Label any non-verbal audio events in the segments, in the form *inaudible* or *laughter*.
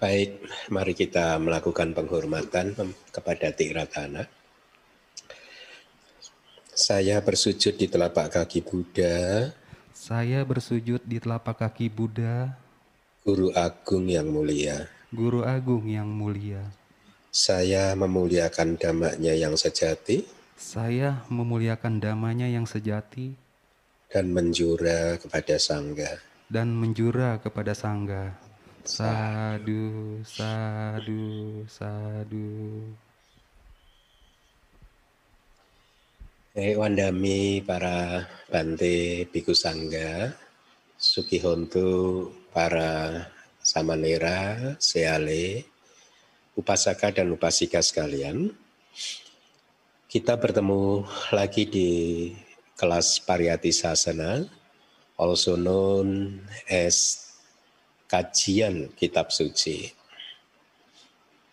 Baik, mari kita melakukan penghormatan kepada Tiratana. Saya bersujud di telapak kaki Buddha. Saya bersujud di telapak kaki Buddha. Guru Agung yang mulia. Guru Agung yang mulia. Saya memuliakan damanya yang sejati. Saya memuliakan damanya yang sejati. Dan menjura kepada Sangga. Dan menjura kepada Sangga Sadu, sadu, sadu. Eh, Wandami para Bante Biku Sangga, Sukihontu para Samanera, Seale, Upasaka dan Upasika sekalian. Kita bertemu lagi di kelas Pariyati Sasana, also known as kajian kitab suci.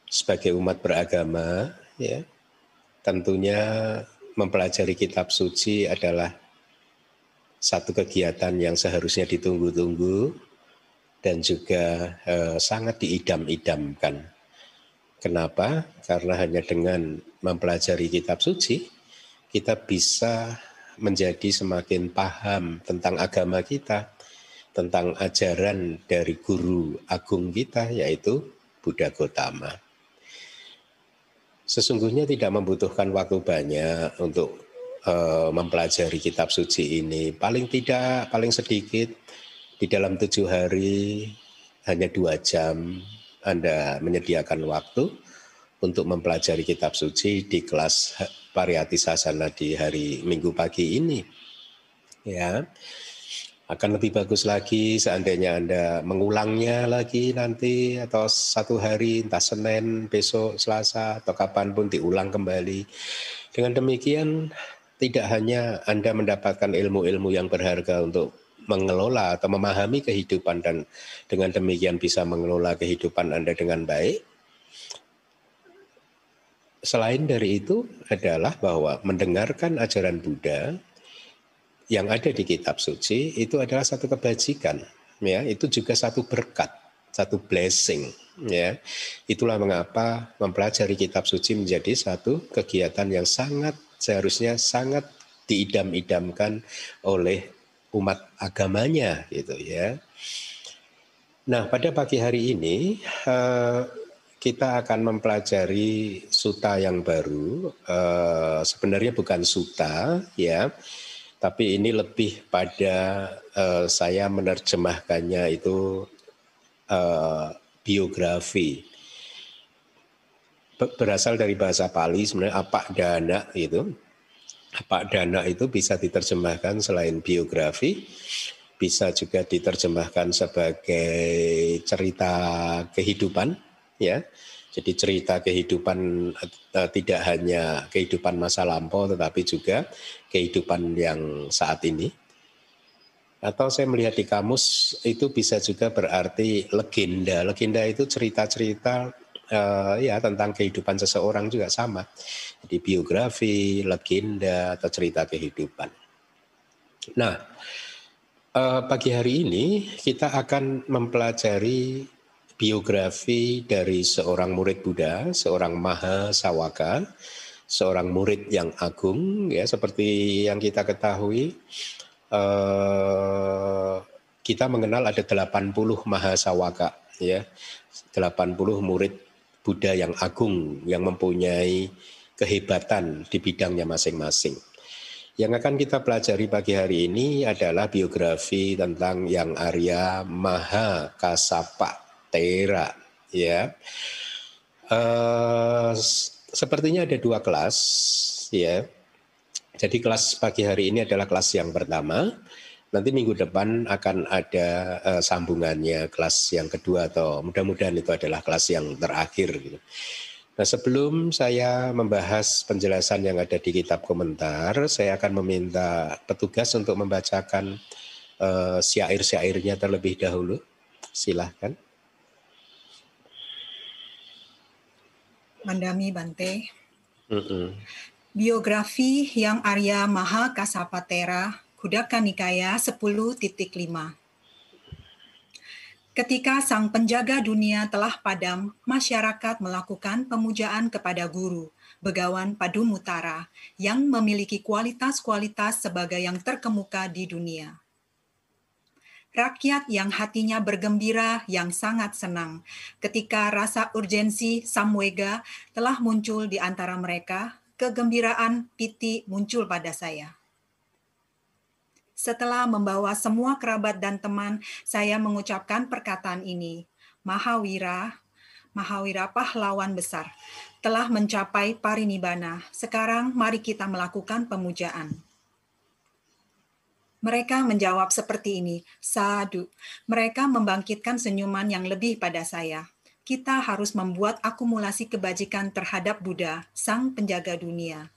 Sebagai umat beragama, ya, tentunya mempelajari kitab suci adalah satu kegiatan yang seharusnya ditunggu-tunggu dan juga eh, sangat diidam-idamkan. Kenapa? Karena hanya dengan mempelajari kitab suci, kita bisa menjadi semakin paham tentang agama kita, tentang ajaran dari guru agung kita yaitu Buddha Gotama. Sesungguhnya tidak membutuhkan waktu banyak untuk uh, mempelajari kitab suci ini. Paling tidak, paling sedikit di dalam tujuh hari hanya dua jam Anda menyediakan waktu untuk mempelajari kitab suci di kelas Pariyati Sasana di hari Minggu pagi ini. Ya, akan lebih bagus lagi seandainya Anda mengulangnya lagi nanti atau satu hari entah Senin, besok, Selasa atau kapan pun diulang kembali. Dengan demikian tidak hanya Anda mendapatkan ilmu-ilmu yang berharga untuk mengelola atau memahami kehidupan dan dengan demikian bisa mengelola kehidupan Anda dengan baik. Selain dari itu adalah bahwa mendengarkan ajaran Buddha yang ada di kitab suci itu adalah satu kebajikan ya. Itu juga satu berkat satu blessing ya. Itulah mengapa mempelajari kitab suci menjadi satu kegiatan yang sangat seharusnya sangat diidam-idamkan oleh umat agamanya gitu ya. Nah pada pagi hari ini uh, kita akan mempelajari suta yang baru. Uh, sebenarnya bukan suta ya tapi ini lebih pada uh, saya menerjemahkannya itu uh, biografi. Berasal dari bahasa Pali sebenarnya apa dana itu. Apa dana itu bisa diterjemahkan selain biografi bisa juga diterjemahkan sebagai cerita kehidupan ya jadi cerita kehidupan uh, tidak hanya kehidupan masa lampau tetapi juga kehidupan yang saat ini. Atau saya melihat di kamus itu bisa juga berarti legenda. Legenda itu cerita-cerita uh, ya tentang kehidupan seseorang juga sama. Jadi biografi, legenda atau cerita kehidupan. Nah, uh, pagi hari ini kita akan mempelajari biografi dari seorang murid Buddha, seorang Maha Sawaka, seorang murid yang agung ya seperti yang kita ketahui eh, kita mengenal ada 80 Maha Sawaka ya 80 murid Buddha yang agung yang mempunyai kehebatan di bidangnya masing-masing. Yang akan kita pelajari pagi hari ini adalah biografi tentang yang Arya Maha Kasapa Tera ya. Uh, sepertinya ada dua kelas ya. Jadi kelas pagi hari ini adalah kelas yang pertama. Nanti minggu depan akan ada uh, sambungannya kelas yang kedua atau mudah-mudahan itu adalah kelas yang terakhir gitu. Nah sebelum saya membahas penjelasan yang ada di kitab komentar, saya akan meminta petugas untuk membacakan uh, syair-syairnya terlebih dahulu. Silahkan. Mandami Bante. Uh-uh. Biografi yang Arya Maha Kasapatera, Kudaka Nikaya 10.5. Ketika sang penjaga dunia telah padam, masyarakat melakukan pemujaan kepada guru, Begawan Padu Mutara, yang memiliki kualitas-kualitas sebagai yang terkemuka di dunia. Rakyat yang hatinya bergembira, yang sangat senang, ketika rasa urgensi Samwega telah muncul di antara mereka, kegembiraan piti muncul pada saya. Setelah membawa semua kerabat dan teman, saya mengucapkan perkataan ini. Mahawira, Mahawira pahlawan besar, telah mencapai parinibbana. Sekarang mari kita melakukan pemujaan. Mereka menjawab seperti ini, sadu. Mereka membangkitkan senyuman yang lebih pada saya. Kita harus membuat akumulasi kebajikan terhadap Buddha, sang penjaga dunia.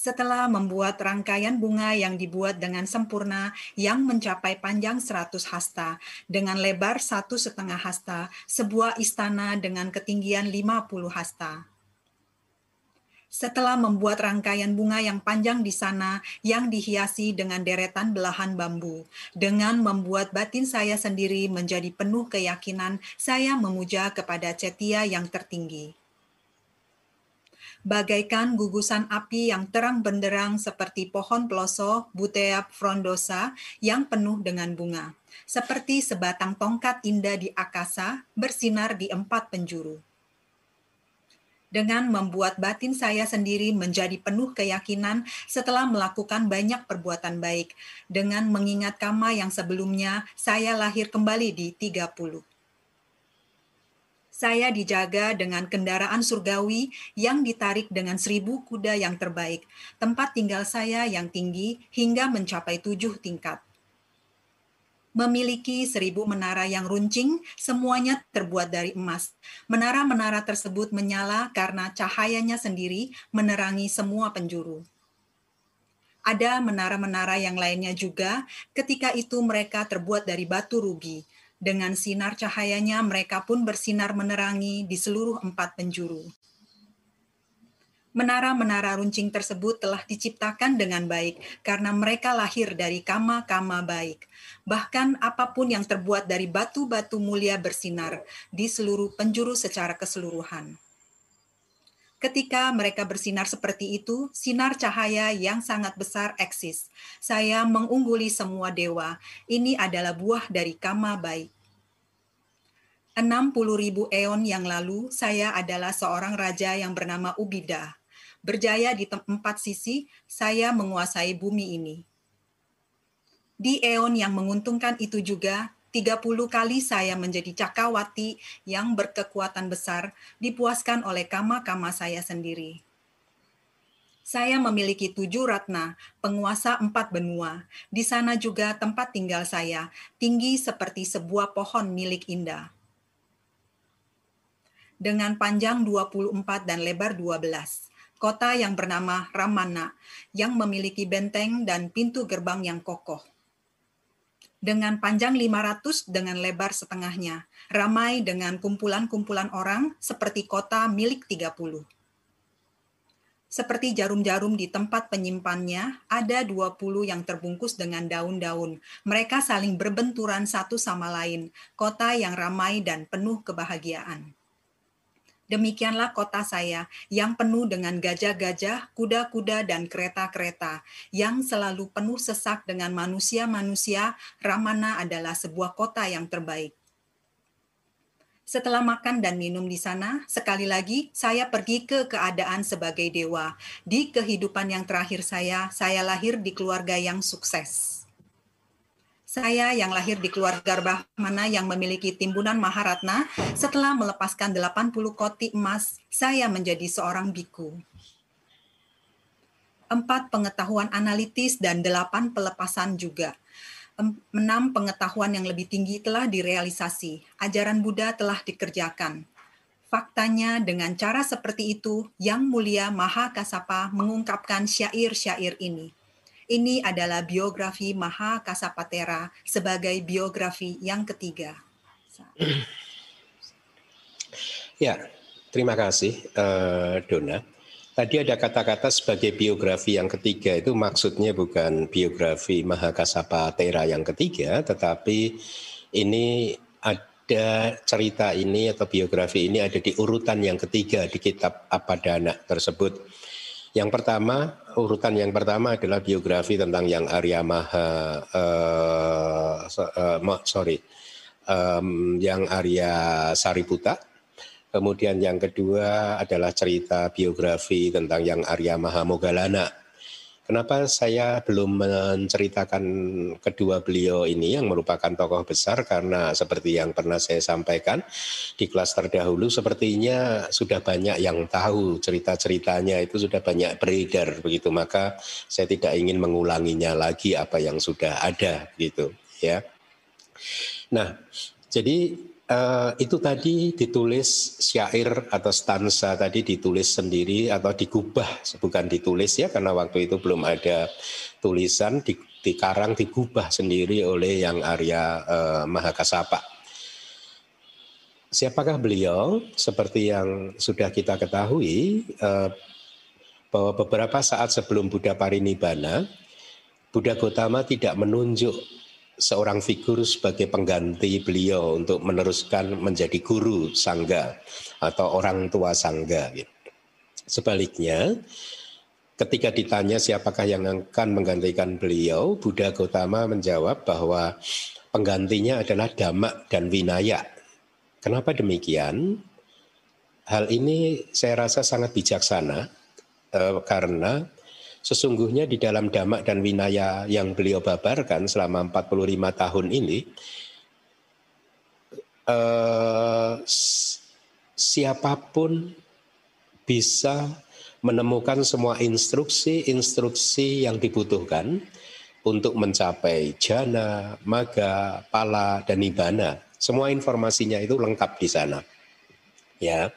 Setelah membuat rangkaian bunga yang dibuat dengan sempurna yang mencapai panjang 100 hasta dengan lebar satu setengah hasta, sebuah istana dengan ketinggian 50 hasta. Setelah membuat rangkaian bunga yang panjang di sana yang dihiasi dengan deretan belahan bambu, dengan membuat batin saya sendiri menjadi penuh keyakinan, saya memuja kepada Cetia yang tertinggi. Bagaikan gugusan api yang terang benderang seperti pohon peloso Butea frondosa yang penuh dengan bunga, seperti sebatang tongkat indah di akasa bersinar di empat penjuru. Dengan membuat batin saya sendiri menjadi penuh keyakinan setelah melakukan banyak perbuatan baik, dengan mengingat kama yang sebelumnya saya lahir kembali di 30 saya dijaga dengan kendaraan surgawi yang ditarik dengan seribu kuda yang terbaik, tempat tinggal saya yang tinggi hingga mencapai tujuh tingkat. Memiliki seribu menara yang runcing, semuanya terbuat dari emas. Menara-menara tersebut menyala karena cahayanya sendiri menerangi semua penjuru ada menara-menara yang lainnya juga. Ketika itu, mereka terbuat dari batu rubi, dengan sinar cahayanya mereka pun bersinar menerangi di seluruh empat penjuru. Menara-menara runcing tersebut telah diciptakan dengan baik karena mereka lahir dari kama-kama baik. Bahkan apa pun yang terbuat dari batu-batu mulia bersinar di seluruh penjuru secara keseluruhan. Ketika mereka bersinar seperti itu, sinar cahaya yang sangat besar eksis. Saya mengungguli semua dewa. Ini adalah buah dari kama baik. 60 ribu eon yang lalu, saya adalah seorang raja yang bernama Ubida. Berjaya di empat sisi, saya menguasai bumi ini. Di eon yang menguntungkan itu juga, 30 kali saya menjadi cakawati yang berkekuatan besar, dipuaskan oleh kama-kama saya sendiri. Saya memiliki tujuh ratna, penguasa empat benua. Di sana juga tempat tinggal saya, tinggi seperti sebuah pohon milik indah. Dengan panjang 24 dan lebar 12 kota yang bernama Ramana, yang memiliki benteng dan pintu gerbang yang kokoh dengan panjang 500 dengan lebar setengahnya, ramai dengan kumpulan-kumpulan orang seperti kota milik 30. Seperti jarum-jarum di tempat penyimpannya, ada 20 yang terbungkus dengan daun-daun. Mereka saling berbenturan satu sama lain, kota yang ramai dan penuh kebahagiaan. Demikianlah kota saya yang penuh dengan gajah-gajah, kuda-kuda, dan kereta-kereta, yang selalu penuh sesak dengan manusia-manusia. Ramana adalah sebuah kota yang terbaik. Setelah makan dan minum di sana, sekali lagi saya pergi ke keadaan sebagai dewa. Di kehidupan yang terakhir saya, saya lahir di keluarga yang sukses. Saya yang lahir di keluarga Brahmana yang memiliki timbunan Maharatna, setelah melepaskan 80 koti emas, saya menjadi seorang biku. Empat pengetahuan analitis dan delapan pelepasan juga. Enam pengetahuan yang lebih tinggi telah direalisasi. Ajaran Buddha telah dikerjakan. Faktanya dengan cara seperti itu, Yang Mulia Maha Kasapa mengungkapkan syair-syair ini ini adalah biografi Maha Kasapatera sebagai biografi yang ketiga. *clears throat* Ya, terima kasih uh, Dona. Tadi ada kata-kata sebagai biografi yang ketiga itu maksudnya bukan biografi Maha Kasapatera yang ketiga, tetapi ini ada cerita ini atau biografi ini ada di urutan yang ketiga di kitab Apadana tersebut. Yang pertama, urutan yang pertama adalah biografi tentang yang Arya Maha, uh, uh, sorry, um, yang Arya Sariputa. Kemudian yang kedua adalah cerita biografi tentang yang Arya Maha Mogalana. Kenapa saya belum menceritakan kedua beliau ini yang merupakan tokoh besar karena seperti yang pernah saya sampaikan di kelas terdahulu sepertinya sudah banyak yang tahu cerita-ceritanya itu sudah banyak beredar begitu maka saya tidak ingin mengulanginya lagi apa yang sudah ada gitu ya. Nah, jadi Uh, itu tadi ditulis syair atau stansa tadi ditulis sendiri atau digubah bukan ditulis ya karena waktu itu belum ada tulisan di, dikarang digubah sendiri oleh yang Arya uh, Mahakasapa. Siapakah beliau? Seperti yang sudah kita ketahui uh, bahwa beberapa saat sebelum Buddha Parinibbana, Buddha Gautama tidak menunjuk seorang figur sebagai pengganti beliau untuk meneruskan menjadi guru sangga atau orang tua sangga. Gitu. Sebaliknya, ketika ditanya siapakah yang akan menggantikan beliau, Buddha Gautama menjawab bahwa penggantinya adalah Dhamma dan Vinaya. Kenapa demikian? Hal ini saya rasa sangat bijaksana eh, karena Sesungguhnya di dalam damak dan winaya yang beliau babarkan selama 45 tahun ini, eh, siapa pun bisa menemukan semua instruksi-instruksi yang dibutuhkan untuk mencapai jana, maga, pala, dan nibana. Semua informasinya itu lengkap di sana. Ya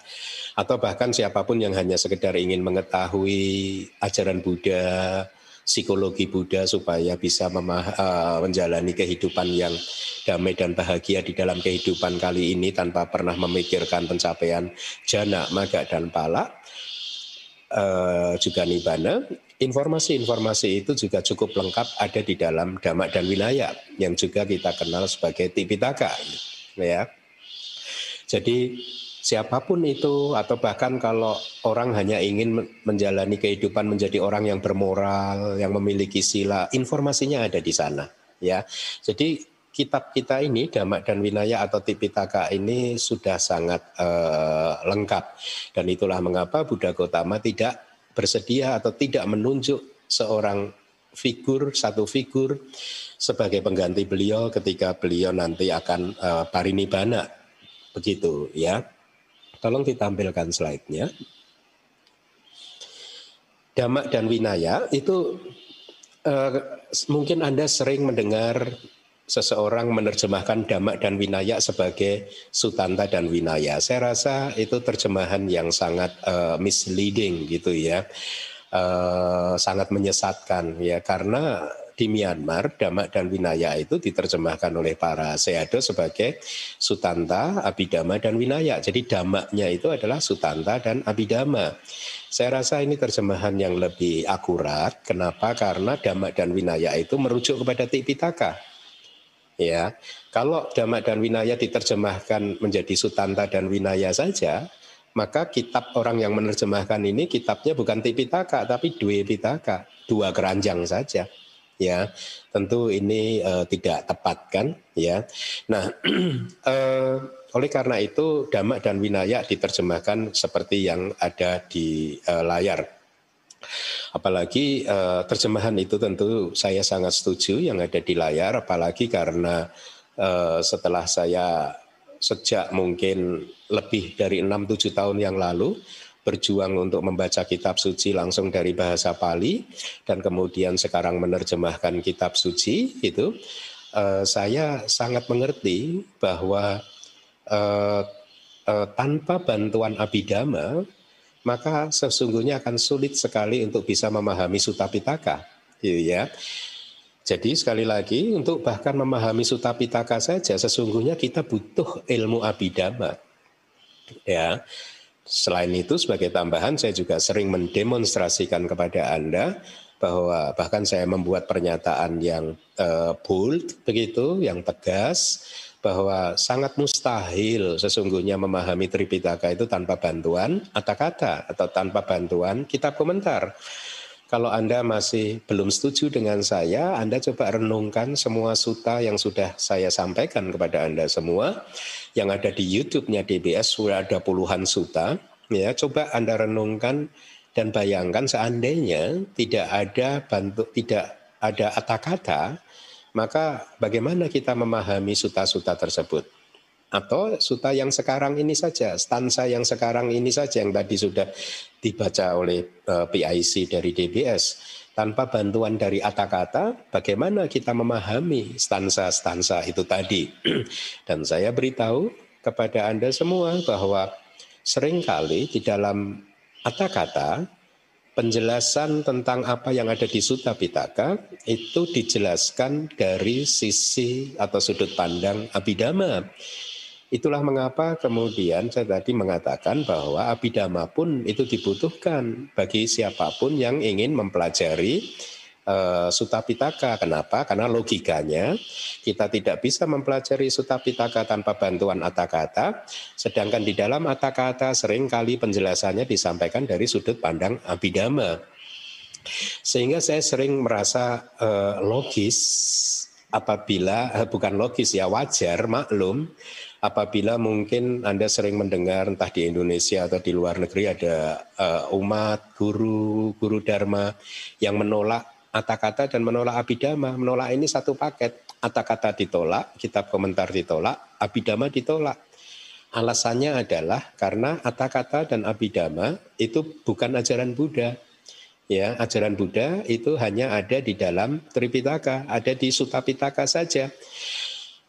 atau bahkan siapa pun yang hanya sekedar ingin mengetahui ajaran Buddha, psikologi Buddha supaya bisa memah- uh, menjalani kehidupan yang damai dan bahagia di dalam kehidupan kali ini tanpa pernah memikirkan pencapaian jana, maga dan pala uh, juga nibana. Informasi-informasi itu juga cukup lengkap ada di dalam Dhamma dan Winaya yang juga kita kenal sebagai Tipitaka ya. Jadi siapa pun itu atau bahkan kalau orang hanya ingin menjalani kehidupan menjadi orang yang bermoral, yang memiliki sila, informasinya ada di sana ya. Jadi kitab kita ini Damak dan Winaya atau Tipitaka ini sudah sangat uh, lengkap dan itulah mengapa Buddha Gautama tidak bersedia atau tidak menunjuk seorang figur satu figur sebagai pengganti beliau ketika beliau nanti akan uh, parinibbana begitu ya. Tolong ditampilkan slide-nya. Damak dan Winaya itu uh, mungkin Anda sering mendengar seseorang menerjemahkan Damak dan Winaya sebagai Sutanta dan Winaya. Saya rasa itu terjemahan yang sangat uh, misleading gitu ya. Uh, sangat menyesatkan ya karena di Myanmar, Damak dan Winaya itu diterjemahkan oleh para seado sebagai Sutanta, Abidama, dan Winaya. Jadi damaknya itu adalah Sutanta dan Abidama. Saya rasa ini terjemahan yang lebih akurat. Kenapa? Karena Damak dan Winaya itu merujuk kepada Tipitaka. Ya, kalau Damak dan Winaya diterjemahkan menjadi Sutanta dan Winaya saja, maka kitab orang yang menerjemahkan ini kitabnya bukan Tipitaka tapi Dwe Pitaka, dua keranjang saja ya. Tentu ini uh, tidak tepat kan ya. Nah uh, *clears throat* oleh karena itu damak dan winaya diterjemahkan seperti yang ada di uh, layar. Apalagi uh, terjemahan itu tentu saya sangat setuju yang ada di layar apalagi karena uh, setelah saya sejak mungkin lebih dari 6-7 tahun yang lalu berjuang untuk membaca kitab suci langsung dari bahasa Pali dan kemudian sekarang menerjemahkan kitab suci itu uh, saya sangat mengerti bahwa uh, uh, tanpa bantuan abidama maka sesungguhnya akan sulit sekali untuk bisa memahami Sutta Pitaka gitu ya. Jadi sekali lagi untuk bahkan memahami Sutta Pitaka saja sesungguhnya kita butuh ilmu abidama. Ya. Selain itu sebagai tambahan saya juga sering mendemonstrasikan kepada Anda bahwa bahkan saya membuat pernyataan yang uh, bold begitu, yang tegas bahwa sangat mustahil sesungguhnya memahami Tripitaka itu tanpa bantuan kata-kata atau tanpa bantuan kitab komentar. Kalau Anda masih belum setuju dengan saya, Anda coba renungkan semua suta yang sudah saya sampaikan kepada Anda semua. Yang ada di YouTube-nya DBS sudah ada puluhan suta. Ya, coba Anda renungkan dan bayangkan seandainya tidak ada bantu tidak ada kata-kata, maka bagaimana kita memahami suta-suta tersebut? atau suta yang sekarang ini saja, stansa yang sekarang ini saja yang tadi sudah dibaca oleh eh, PIC dari DBS. Tanpa bantuan dari kata-kata, bagaimana kita memahami stansa-stansa itu tadi? *clears throat* Dan saya beritahu kepada Anda semua bahwa sering kali di dalam kata-kata penjelasan tentang apa yang ada di Sutta Pitaka itu dijelaskan dari sisi atau sudut pandang Abhidhamma Itulah mengapa kemudian saya tadi mengatakan bahwa abidama pun itu dibutuhkan bagi siapa pun yang ingin mempelajari uh, Sutta Pitaka. Kenapa? Karena logikanya kita tidak bisa mempelajari Sutta Pitaka tanpa bantuan kata-kata, sedangkan di dalam kata-kata sering kali penjelasannya disampaikan dari sudut pandang abidama. Sehingga saya sering merasa uh, logis apabila uh, bukan logis ya wajar maklum apabila mungkin Anda sering mendengar entah di Indonesia atau di luar negeri ada uh, umat, guru, guru dharma yang menolak kata-kata dan menolak abidama. Menolak ini satu paket. Kata-kata ditolak, kitab komentar ditolak, abidama ditolak. Alasannya adalah karena kata-kata dan abidama itu bukan ajaran Buddha. Ya, ajaran Buddha itu hanya ada di dalam Tripitaka, ada di Sutapitaka saja.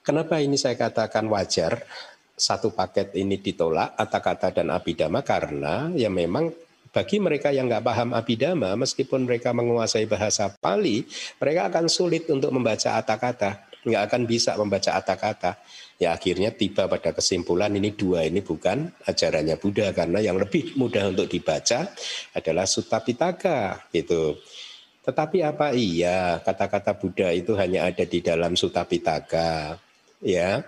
Kenapa ini saya katakan wajar satu paket ini ditolak kata-kata dan abidama karena ya memang bagi mereka yang nggak paham abidama meskipun mereka menguasai bahasa Pali mereka akan sulit untuk membaca kata-kata nggak akan bisa membaca kata-kata ya akhirnya tiba pada kesimpulan ini dua ini bukan ajarannya Buddha karena yang lebih mudah untuk dibaca adalah Sutta Pitaka gitu. Tetapi apa? Iya kata-kata Buddha itu hanya ada di dalam Sutta Pitaka ya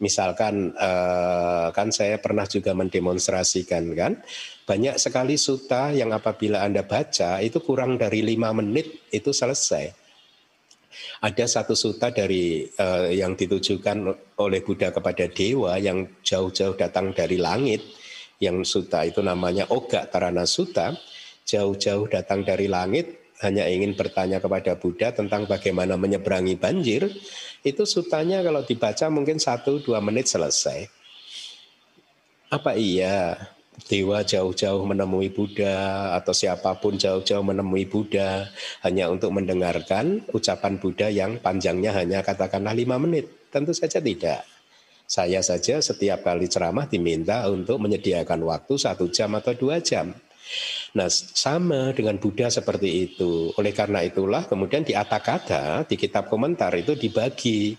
misalkan eh, kan saya pernah juga mendemonstrasikan kan? Banyak sekali suta yang apabila anda baca itu kurang dari lima menit itu selesai. Ada satu suta dari eh, yang ditujukan oleh Buddha kepada dewa yang jauh-jauh datang dari langit yang suta itu namanya Oga Tarana Suta jauh-jauh datang dari langit hanya ingin bertanya kepada Buddha tentang bagaimana menyeberangi banjir, itu sutanya kalau dibaca mungkin satu dua menit selesai. Apa iya dewa jauh-jauh menemui Buddha atau siapa pun jauh-jauh menemui Buddha hanya untuk mendengarkan ucapan Buddha yang panjangnya hanya katakanlah lima menit? Tentu saja tidak. Saya saja setiap kali ceramah diminta untuk menyediakan waktu satu jam atau dua jam. Nah, sama dengan Buddha seperti itu. Oleh karena itulah kemudian di kata di kitab komentar itu dibagi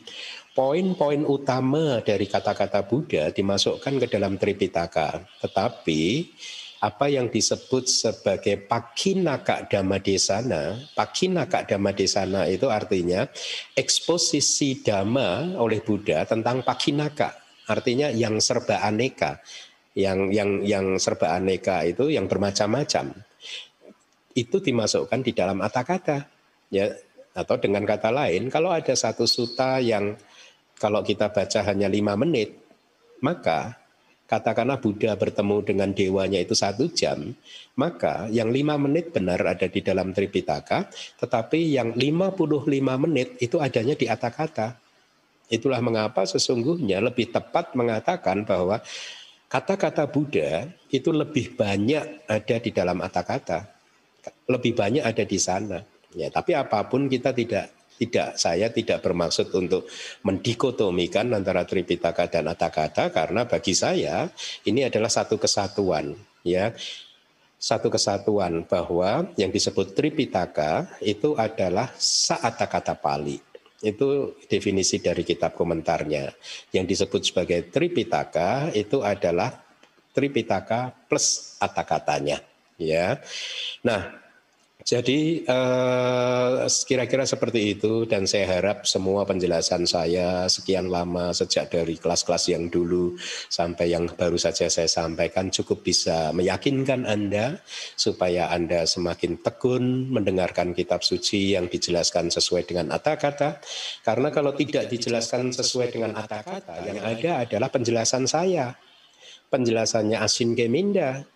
poin-poin utama dari kata-kata Buddha dimasukkan ke dalam Tripitaka. Tetapi apa yang disebut sebagai pakinaka dhamma desana, pakinaka dhamma desana itu artinya eksposisi dhamma oleh Buddha tentang pakinaka, artinya yang serba aneka yang yang yang serba aneka itu yang bermacam-macam itu dimasukkan di dalam kata-kata ya atau dengan kata lain kalau ada satu suta yang kalau kita baca hanya lima menit maka katakanlah Buddha bertemu dengan dewanya itu satu jam, maka yang lima menit benar ada di dalam Tripitaka, tetapi yang 55 menit itu adanya di kata-kata. Itulah mengapa sesungguhnya lebih tepat mengatakan bahwa kata-kata Buddha itu lebih banyak ada di dalam kata-kata, lebih banyak ada di sana. Ya, tapi apa pun kita tidak tidak saya tidak bermaksud untuk mendikotomikan antara Tripitaka dan kata-kata karena bagi saya ini adalah satu kesatuan ya. Satu kesatuan bahwa yang disebut Tripitaka itu adalah saat kata Pali itu definisi dari kitab komentarnya. Yang disebut sebagai Tripitaka itu adalah Tripitaka plus kata-katanya. Ya. Nah, Jadi uh, kira-kira seperti itu dan saya harap semua penjelasan saya sekian lama sejak dari kelas-kelas yang dulu sampai yang baru saja saya sampaikan cukup bisa meyakinkan Anda supaya Anda semakin tekun mendengarkan kitab suci yang dijelaskan sesuai dengan kata kata karena kalau tidak dijelaskan sesuai dengan kata kata yang ada adalah penjelasan saya. Penjelasannya Asin Geminda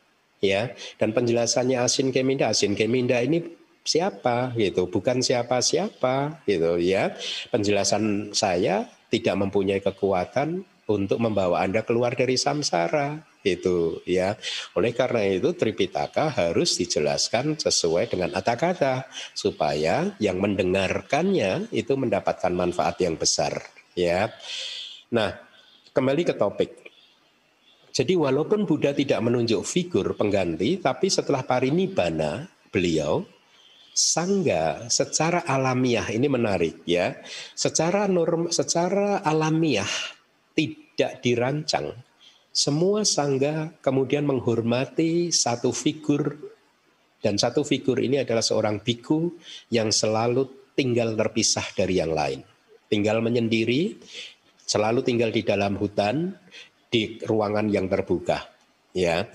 ya dan penjelasannya Asin Keminda Asin Keminda ini siapa gitu? Bukan siapa-siapa gitu ya. Penjelasan saya tidak mempunyai kekuatan untuk membawa Anda keluar dari samsara itu ya. Oleh karena itu Tripitaka harus dijelaskan sesuai dengan kata-kata supaya yang mendengarkannya itu mendapatkan manfaat yang besar ya. Nah kembali ke topik jadi walaupun Buddha tidak menunjuk figur pengganti, tapi setelah parinibbana beliau sangga secara alamiah ini menarik ya. Secara norm secara alamiah tidak dirancang. Semua sangga kemudian menghormati satu figur dan satu figur ini adalah seorang biku yang selalu tinggal terpisah dari yang lain. Tinggal menyendiri, selalu tinggal di dalam hutan di ruangan yang terbuka. Ya,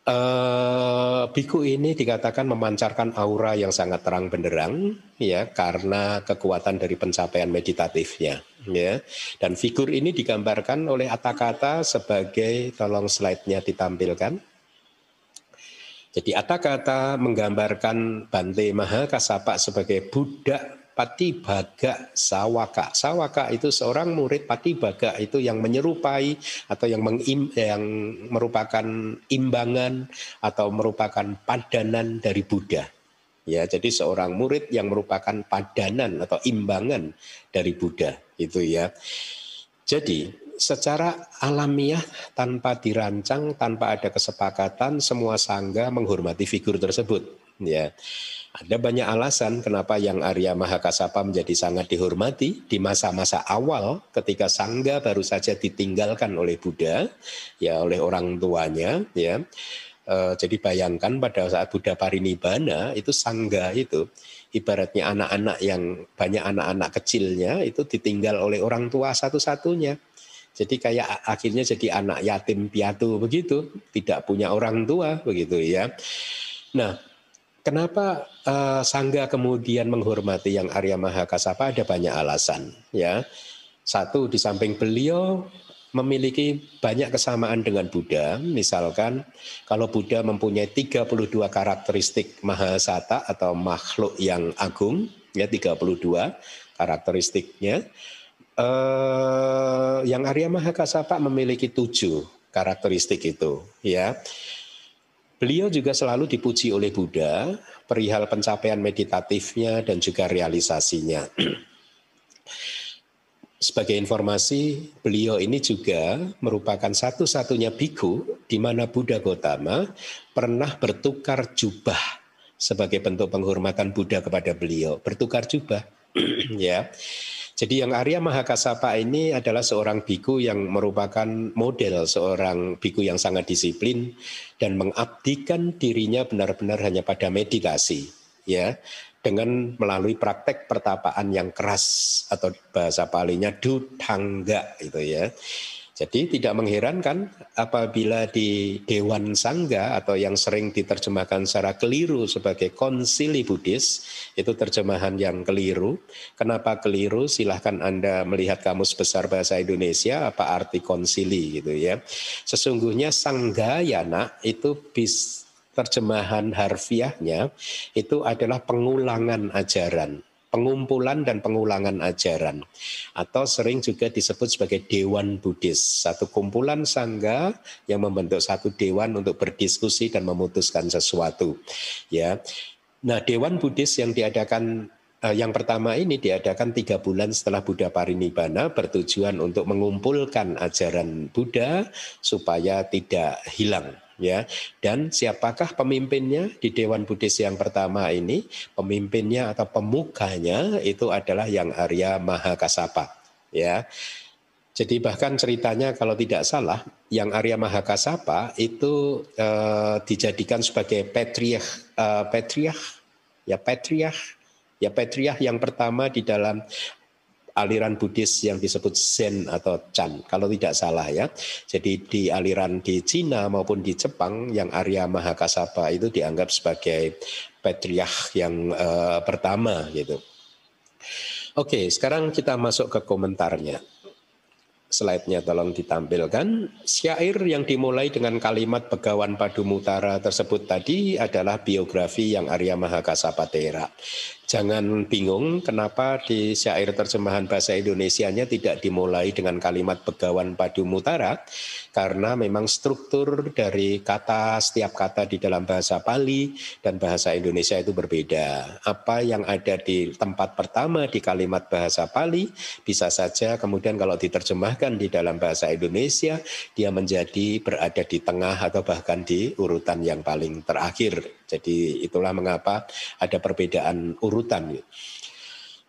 Uh, biku ini dikatakan memancarkan aura yang sangat terang benderang ya karena kekuatan dari pencapaian meditatifnya ya dan figur ini digambarkan oleh kata sebagai tolong slide-nya ditampilkan jadi kata menggambarkan Bante Mahakasapa sebagai budak Patibaga Sawaka. Sawaka itu seorang murid Patibaga itu yang menyerupai atau yang mengim, yang merupakan imbangan atau merupakan padanan dari Buddha. Ya, jadi seorang murid yang merupakan padanan atau imbangan dari Buddha itu ya. Jadi secara alamiah tanpa dirancang, tanpa ada kesepakatan semua sangga menghormati figur tersebut ya. Ada banyak alasan kenapa yang Arya Mahakasapa menjadi sangat dihormati di masa-masa awal ketika Sangga baru saja ditinggalkan oleh Buddha, ya oleh orang tuanya, ya. E, jadi bayangkan pada saat Buddha parinibbana itu Sangga itu ibaratnya anak-anak yang banyak anak-anak kecilnya itu ditinggal oleh orang tua satu-satunya. Jadi kayak akhirnya jadi anak yatim piatu begitu, tidak punya orang tua begitu ya. Nah, Kenapa uh, Sangga kemudian menghormati yang Arya Mahakasapa ada banyak alasan ya. Satu di samping beliau memiliki banyak kesamaan dengan Buddha. Misalkan kalau Buddha mempunyai 32 karakteristik Mahasata atau makhluk yang agung ya 32 karakteristiknya. Uh, yang Arya Mahakasapa memiliki tujuh karakteristik itu ya. Beliau juga selalu dipuji oleh Buddha perihal pencapaian meditatifnya dan juga realisasinya. *clears throat* Sebagai informasi, beliau ini juga merupakan satu-satunya biku di mana Buddha Gotama pernah bertukar jubah sebagai bentuk penghormatan Buddha kepada beliau. Bertukar jubah, *clears throat* ya. Jadi yang Arya Mahakasapa ini adalah seorang biku yang merupakan model seorang biku yang sangat disiplin dan mengabdikan dirinya benar-benar hanya pada meditasi ya dengan melalui praktek pertapaan yang keras atau bahasa palingnya dutangga itu ya. Jadi tidak mengherankan apabila di Dewan Sangga atau yang sering diterjemahkan secara keliru sebagai konsili Buddhis, itu terjemahan yang keliru. Kenapa keliru? Silahkan Anda melihat kamus besar bahasa Indonesia apa arti konsili gitu ya. Sesungguhnya Sanggayana itu bis terjemahan harfiahnya itu adalah pengulangan ajaran pengumpulan dan pengulangan ajaran atau sering juga disebut sebagai dewan Buddhis, satu kumpulan sangga yang membentuk satu dewan untuk berdiskusi dan memutuskan sesuatu. Ya. Nah, dewan Buddhis yang diadakan eh, yang pertama ini diadakan tiga bulan setelah Buddha Parinibbana bertujuan untuk mengumpulkan ajaran Buddha supaya tidak hilang ya. Dan siapakah pemimpinnya di Dewan Buddhis yang pertama ini? Pemimpinnya atau pemukanya itu adalah yang Arya Mahakasapa, ya. Jadi bahkan ceritanya kalau tidak salah, yang Arya Mahakasapa itu uh, dijadikan sebagai patriarch, uh, patriarch, ya patriarch, ya patriarch yang pertama di dalam aliran Buddhis yang disebut Zen atau Chan, kalau tidak salah ya. Jadi di aliran di Cina maupun di Jepang yang Arya Mahakasapa itu dianggap sebagai patriarch yang uh, pertama gitu. Oke, sekarang kita masuk ke komentarnya slide-nya tolong ditampilkan. Syair yang dimulai dengan kalimat Begawan Padu Mutara tersebut tadi adalah biografi yang Arya Mahakasapatera. Jangan bingung kenapa di syair terjemahan bahasa Indonesianya tidak dimulai dengan kalimat Begawan Padu Mutara karena memang struktur dari kata setiap kata di dalam bahasa Pali dan bahasa Indonesia itu berbeda. Apa yang ada di tempat pertama di kalimat bahasa Pali bisa saja kemudian kalau diterjemahkan di dalam bahasa Indonesia dia menjadi berada di tengah atau bahkan di urutan yang paling terakhir. Jadi itulah mengapa ada perbedaan urutan.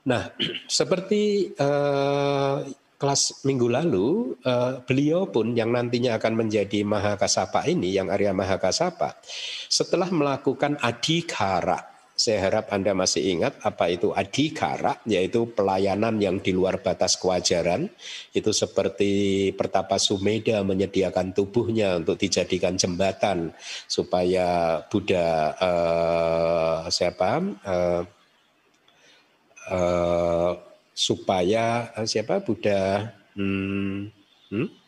Nah, *clears throat* seperti uh, kelas minggu lalu, uh, beliau pun yang nantinya akan menjadi Mahakasapa ini, yang Arya Mahakasapa, setelah melakukan adikara, saya harap Anda masih ingat apa itu adikara, yaitu pelayanan yang di luar batas kewajaran. Itu seperti Pertapa Sumeda menyediakan tubuhnya untuk dijadikan jembatan supaya Buddha uh, siapa uh, uh, supaya uh, siapa Buddha hmm, hmm?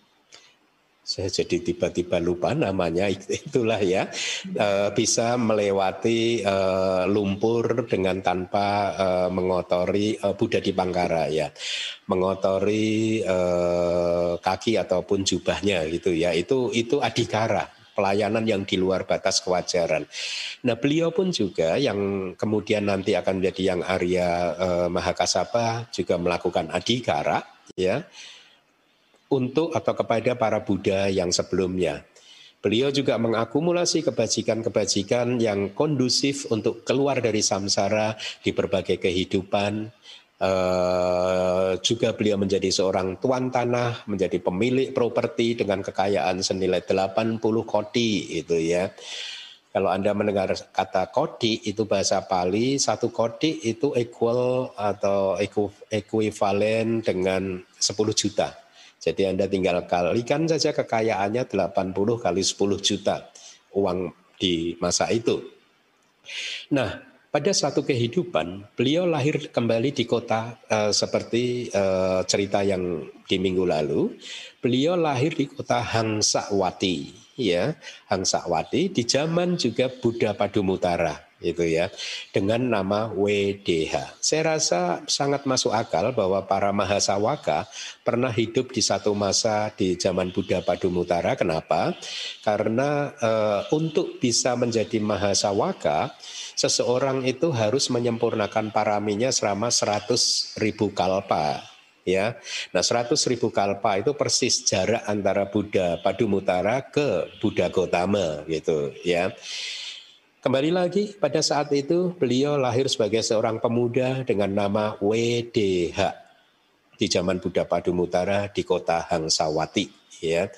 Saya jadi tiba-tiba lupa namanya *laughs* itulah ya. Uh, bisa melewati uh, lumpur dengan tanpa uh, mengotori Buddha di Bangkara ya mengotori kaki ataupun jubahnya gitu ya. Itu itu adikara pelayanan yang di luar batas kewajaran. Nah, beliau pun juga yang kemudian nanti akan menjadi yang Arya eh, Mahakasapa juga melakukan adhikara ya untuk atau kepada para Buddha yang sebelumnya. Beliau juga mengakumulasi kebajikan-kebajikan yang kondusif untuk keluar dari samsara di berbagai kehidupan, Uh, juga beliau menjadi seorang tuan tanah, menjadi pemilik properti dengan kekayaan senilai 80 kodi itu ya. Kalau Anda mendengar kata kodi itu bahasa Pali, satu kodi itu equal atau ekuivalen dengan 10 juta. Jadi Anda tinggal kalikan saja kekayaannya 80 kali 10 juta uang di masa itu. Nah, pada suatu kehidupan, beliau lahir kembali di kota uh, seperti uh, cerita yang di minggu lalu. Beliau lahir di kota Hangsawati, ya, Hangsawati di zaman juga Buddha Padumutara itu ya dengan nama WDH. Saya rasa sangat masuk akal bahwa para mahasawaka pernah hidup di satu masa di zaman Buddha Padumutara. Kenapa? Karena e, untuk bisa menjadi mahasawaka seseorang itu harus menyempurnakan paraminya selama 100 ribu kalpa ya. Nah 100 ribu kalpa itu persis jarak antara Buddha Padumutara ke Buddha Gotama gitu ya. Kembali lagi pada saat itu beliau lahir sebagai seorang pemuda dengan nama WDH di zaman Buddha Padumutara di kota Hangsawati ya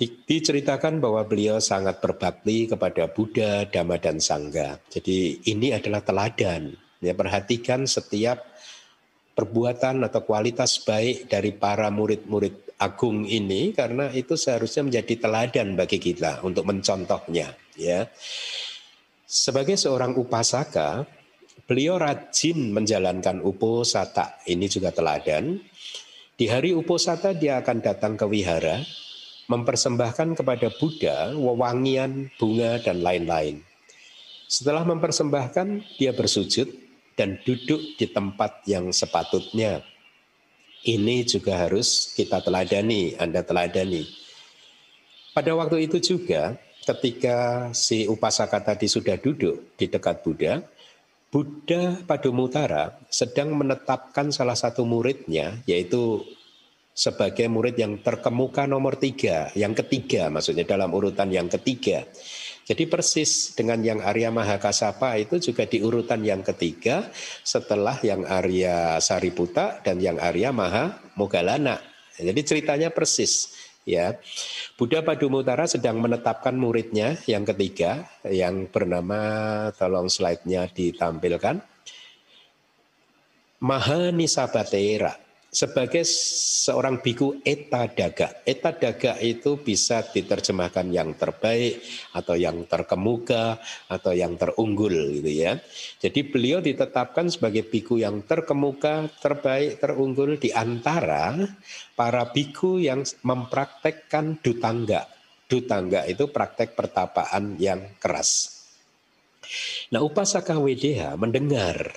diceritakan bahwa beliau sangat berbakti kepada Buddha, Dhamma dan Sangha. Jadi ini adalah teladan. Ya, perhatikan setiap perbuatan atau kualitas baik dari para murid-murid agung ini karena itu seharusnya menjadi teladan bagi kita untuk mencontohnya, ya. Sebagai seorang upasaka, beliau rajin menjalankan uposata. Ini juga teladan. Di hari uposata dia akan datang ke wihara mempersembahkan kepada Buddha wewangian, bunga, dan lain-lain. Setelah mempersembahkan, dia bersujud dan duduk di tempat yang sepatutnya. Ini juga harus kita teladani, Anda teladani. Pada waktu itu juga, ketika si upasaka tadi sudah duduk di dekat Buddha, Buddha Padumutara sedang menetapkan salah satu muridnya, yaitu sebagai murid yang terkemuka nomor tiga, yang ketiga maksudnya dalam urutan yang ketiga. Jadi persis dengan yang Arya Mahakasapa itu juga di urutan yang ketiga setelah yang Arya Sariputa dan yang Arya Maha Mogalana Jadi ceritanya persis ya. Buddha Padumutara sedang menetapkan muridnya yang ketiga yang bernama tolong slide-nya ditampilkan Mahanisabatera sebagai seorang biku eta daga. Eta daga itu bisa diterjemahkan yang terbaik atau yang terkemuka atau yang terunggul gitu ya. Jadi beliau ditetapkan sebagai biku yang terkemuka, terbaik, terunggul di antara para biku yang mempraktekkan dutangga. Dutangga itu praktek pertapaan yang keras. Nah, Upasaka WDH mendengar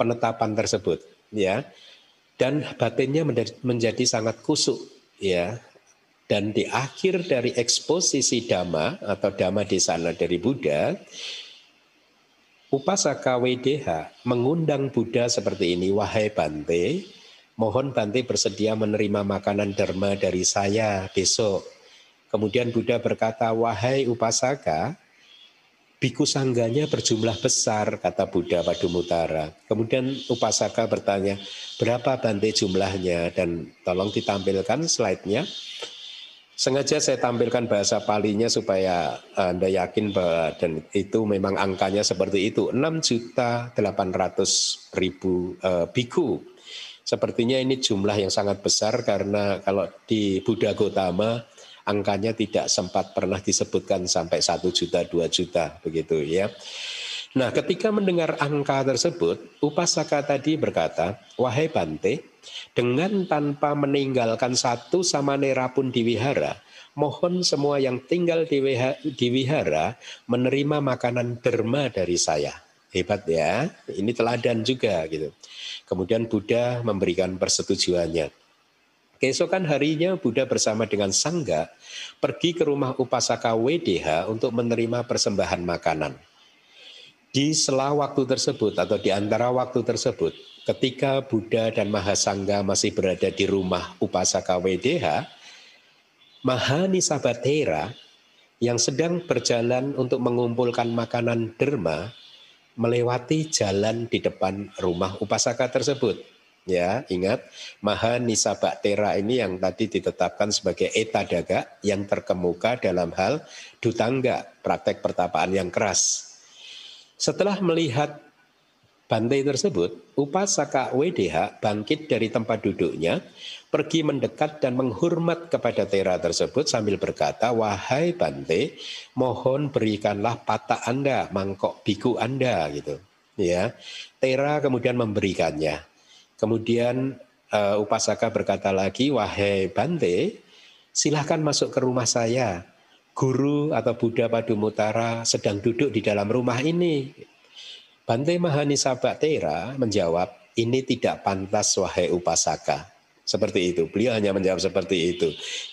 penetapan tersebut ya dan batinnya menjadi sangat kusuk ya. Dan di akhir dari eksposisi dhamma atau dhamma di sana dari Buddha Upasaka WDH mengundang Buddha seperti ini wahai Bante mohon Bante bersedia menerima makanan dharma dari saya besok. Kemudian Buddha berkata wahai Upasaka Biku sangganya berjumlah besar, kata Buddha Padumutara. Kemudian Upasaka bertanya, berapa bante jumlahnya? Dan tolong ditampilkan slide-nya. Sengaja saya tampilkan bahasa palinya supaya Anda yakin bahwa dan itu memang angkanya seperti itu. 6 juta 800 ribu uh, biku. Sepertinya ini jumlah yang sangat besar karena kalau di Buddha Gotama angkanya tidak sempat pernah disebutkan sampai satu juta, dua juta begitu ya. Nah ketika mendengar angka tersebut, Upasaka tadi berkata, Wahai Bante, dengan tanpa meninggalkan satu sama nera pun di wihara, mohon semua yang tinggal di wihara menerima makanan derma dari saya. Hebat ya, ini teladan juga gitu. Kemudian Buddha memberikan persetujuannya. Keesokan harinya Buddha bersama dengan Sangga pergi ke rumah Upasaka WDH untuk menerima persembahan makanan. Di sela waktu tersebut atau di antara waktu tersebut, ketika Buddha dan Mahasangga masih berada di rumah Upasaka WDH, Mahanisabatera yang sedang berjalan untuk mengumpulkan makanan derma melewati jalan di depan rumah Upasaka tersebut. Ya, ingat Maha Nisabaktera ini yang tadi ditetapkan sebagai eta daga yang terkemuka dalam hal dutangga, praktek pertapaan yang keras. Setelah melihat bantai tersebut, Upasaka WDH bangkit dari tempat duduknya, pergi mendekat dan menghormat kepada Tera tersebut sambil berkata, "Wahai Bante, mohon berikanlah patah Anda, mangkok biku Anda." gitu. Ya. Tera kemudian memberikannya. Kemudian uh, Upasaka berkata lagi, wahai Bante, silahkan masuk ke rumah saya. Guru atau Buddha Padumutara sedang duduk di dalam rumah ini. Bante Mahanisa Baktera menjawab, ini tidak pantas wahai Upasaka. Seperti itu. Beliau hanya menjawab seperti itu.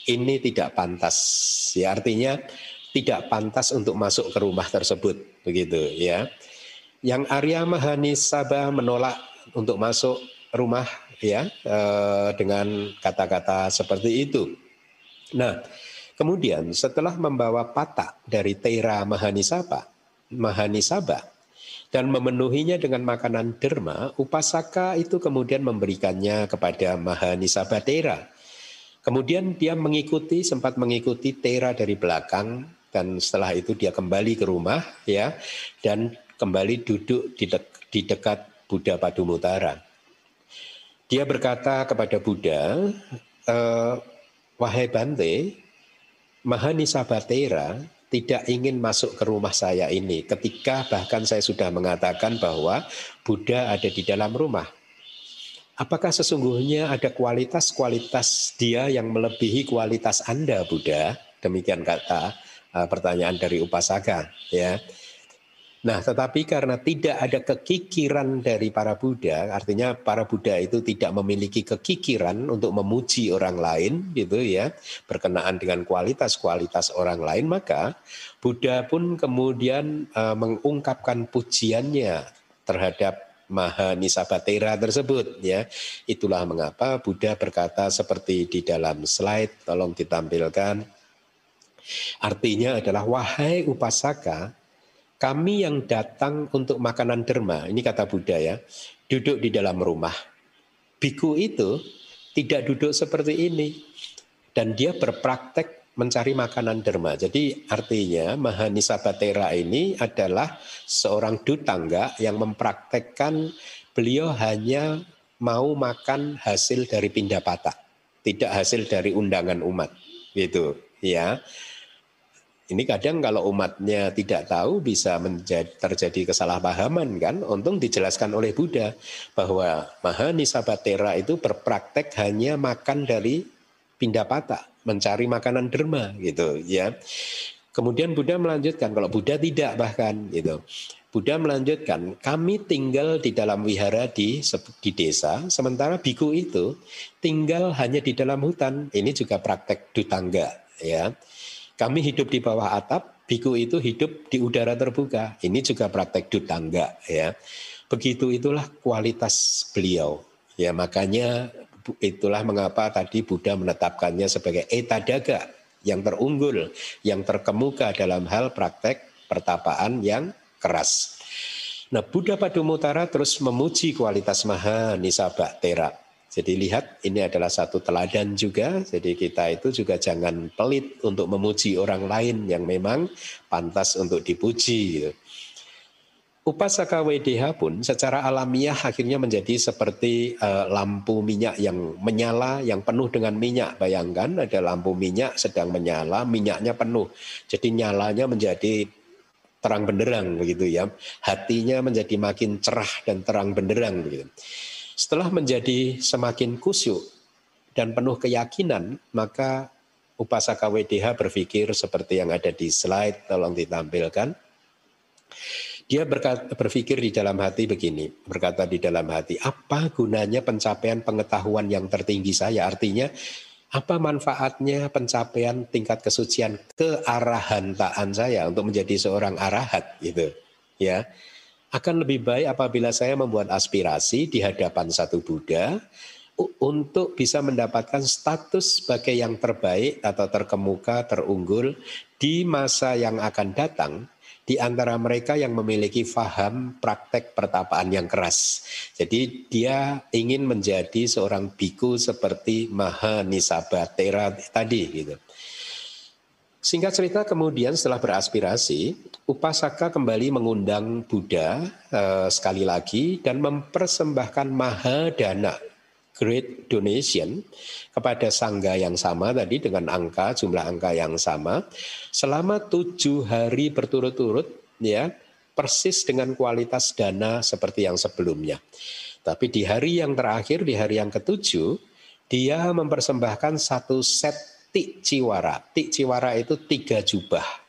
Ini tidak pantas. Ya artinya tidak pantas untuk masuk ke rumah tersebut. Begitu ya. Yang Arya Mahanisaba menolak untuk masuk rumah ya eh, dengan kata-kata seperti itu. Nah, kemudian setelah membawa patah dari Tera Mahanisaba, Mahanisaba dan memenuhinya dengan makanan derma, Upasaka itu kemudian memberikannya kepada Mahanisaba Tera. Kemudian dia mengikuti, sempat mengikuti Tera dari belakang dan setelah itu dia kembali ke rumah ya dan kembali duduk di, de di dekat Buddha Padumutara. Dia berkata kepada Buddha, e, wahai Bante, Mahanisa Batera tidak ingin masuk ke rumah saya ini ketika bahkan saya sudah mengatakan bahwa Buddha ada di dalam rumah. Apakah sesungguhnya ada kualitas-kualitas dia yang melebihi kualitas Anda Buddha? Demikian kata uh, pertanyaan dari Upasaka ya. Nah, tetapi karena tidak ada kekikiran dari para Buddha, artinya para Buddha itu tidak memiliki kekikiran untuk memuji orang lain, gitu ya, berkenaan dengan kualitas-kualitas orang lain, maka Buddha pun kemudian uh, mengungkapkan pujiannya terhadap Maha Nisabatera tersebut ya. Itulah mengapa Buddha berkata seperti di dalam slide tolong ditampilkan. Artinya adalah wahai upasaka kami yang datang untuk makanan derma, ini kata Buddha ya, duduk di dalam rumah. Biku itu tidak duduk seperti ini. Dan dia berpraktek mencari makanan derma. Jadi artinya Mahanisa Batera ini adalah seorang dutangga yang mempraktekkan beliau hanya mau makan hasil dari pindah patah, tidak hasil dari undangan umat. Gitu, ya. Ini kadang kalau umatnya tidak tahu bisa menjadi, terjadi kesalahpahaman kan. Untung dijelaskan oleh Buddha bahwa Mahanisabatera itu berpraktek hanya makan dari pindapata, mencari makanan derma gitu ya. Kemudian Buddha melanjutkan kalau Buddha tidak bahkan gitu. Buddha melanjutkan, kami tinggal di dalam wihara di di desa, sementara biku itu tinggal hanya di dalam hutan. Ini juga praktek dutangga ya. Kami hidup di bawah atap, biku itu hidup di udara terbuka. Ini juga praktek dutangga ya. Begitu itulah kualitas beliau. Ya makanya itulah mengapa tadi Buddha menetapkannya sebagai etadaga yang terunggul, yang terkemuka dalam hal praktek pertapaan yang keras. Nah, Buddha Padumutara terus memuji kualitas Maha Nisaba Tera jadi lihat ini adalah satu teladan juga. Jadi kita itu juga jangan pelit untuk memuji orang lain yang memang pantas untuk dipuji. Gitu. Upasaka WDH pun secara alamiah akhirnya menjadi seperti uh, lampu minyak yang menyala, yang penuh dengan minyak. Bayangkan ada lampu minyak sedang menyala, minyaknya penuh. Jadi nyalanya menjadi terang benderang begitu ya. Hatinya menjadi makin cerah dan terang benderang begitu. Setelah menjadi semakin kusyuk dan penuh keyakinan, maka upasaka WDH berpikir seperti yang ada di slide, tolong ditampilkan. Dia berkata, berpikir di dalam hati begini, berkata di dalam hati, apa gunanya pencapaian pengetahuan yang tertinggi saya? Artinya, apa manfaatnya pencapaian tingkat kesucian kearahantaan saya untuk menjadi seorang arahat gitu ya akan lebih baik apabila saya membuat aspirasi di hadapan satu Buddha untuk bisa mendapatkan status sebagai yang terbaik atau terkemuka, terunggul di masa yang akan datang di antara mereka yang memiliki faham praktek pertapaan yang keras. Jadi dia ingin menjadi seorang biku seperti Maha Nisabatera tadi gitu. Singkat cerita kemudian setelah beraspirasi, Upasaka kembali mengundang Buddha uh, sekali lagi dan mempersembahkan mahadana great donation kepada sangga yang sama tadi dengan angka jumlah angka yang sama selama tujuh hari berturut-turut ya persis dengan kualitas dana seperti yang sebelumnya. Tapi di hari yang terakhir di hari yang ketujuh dia mempersembahkan satu set tik ciwara. Tik ciwara itu tiga jubah.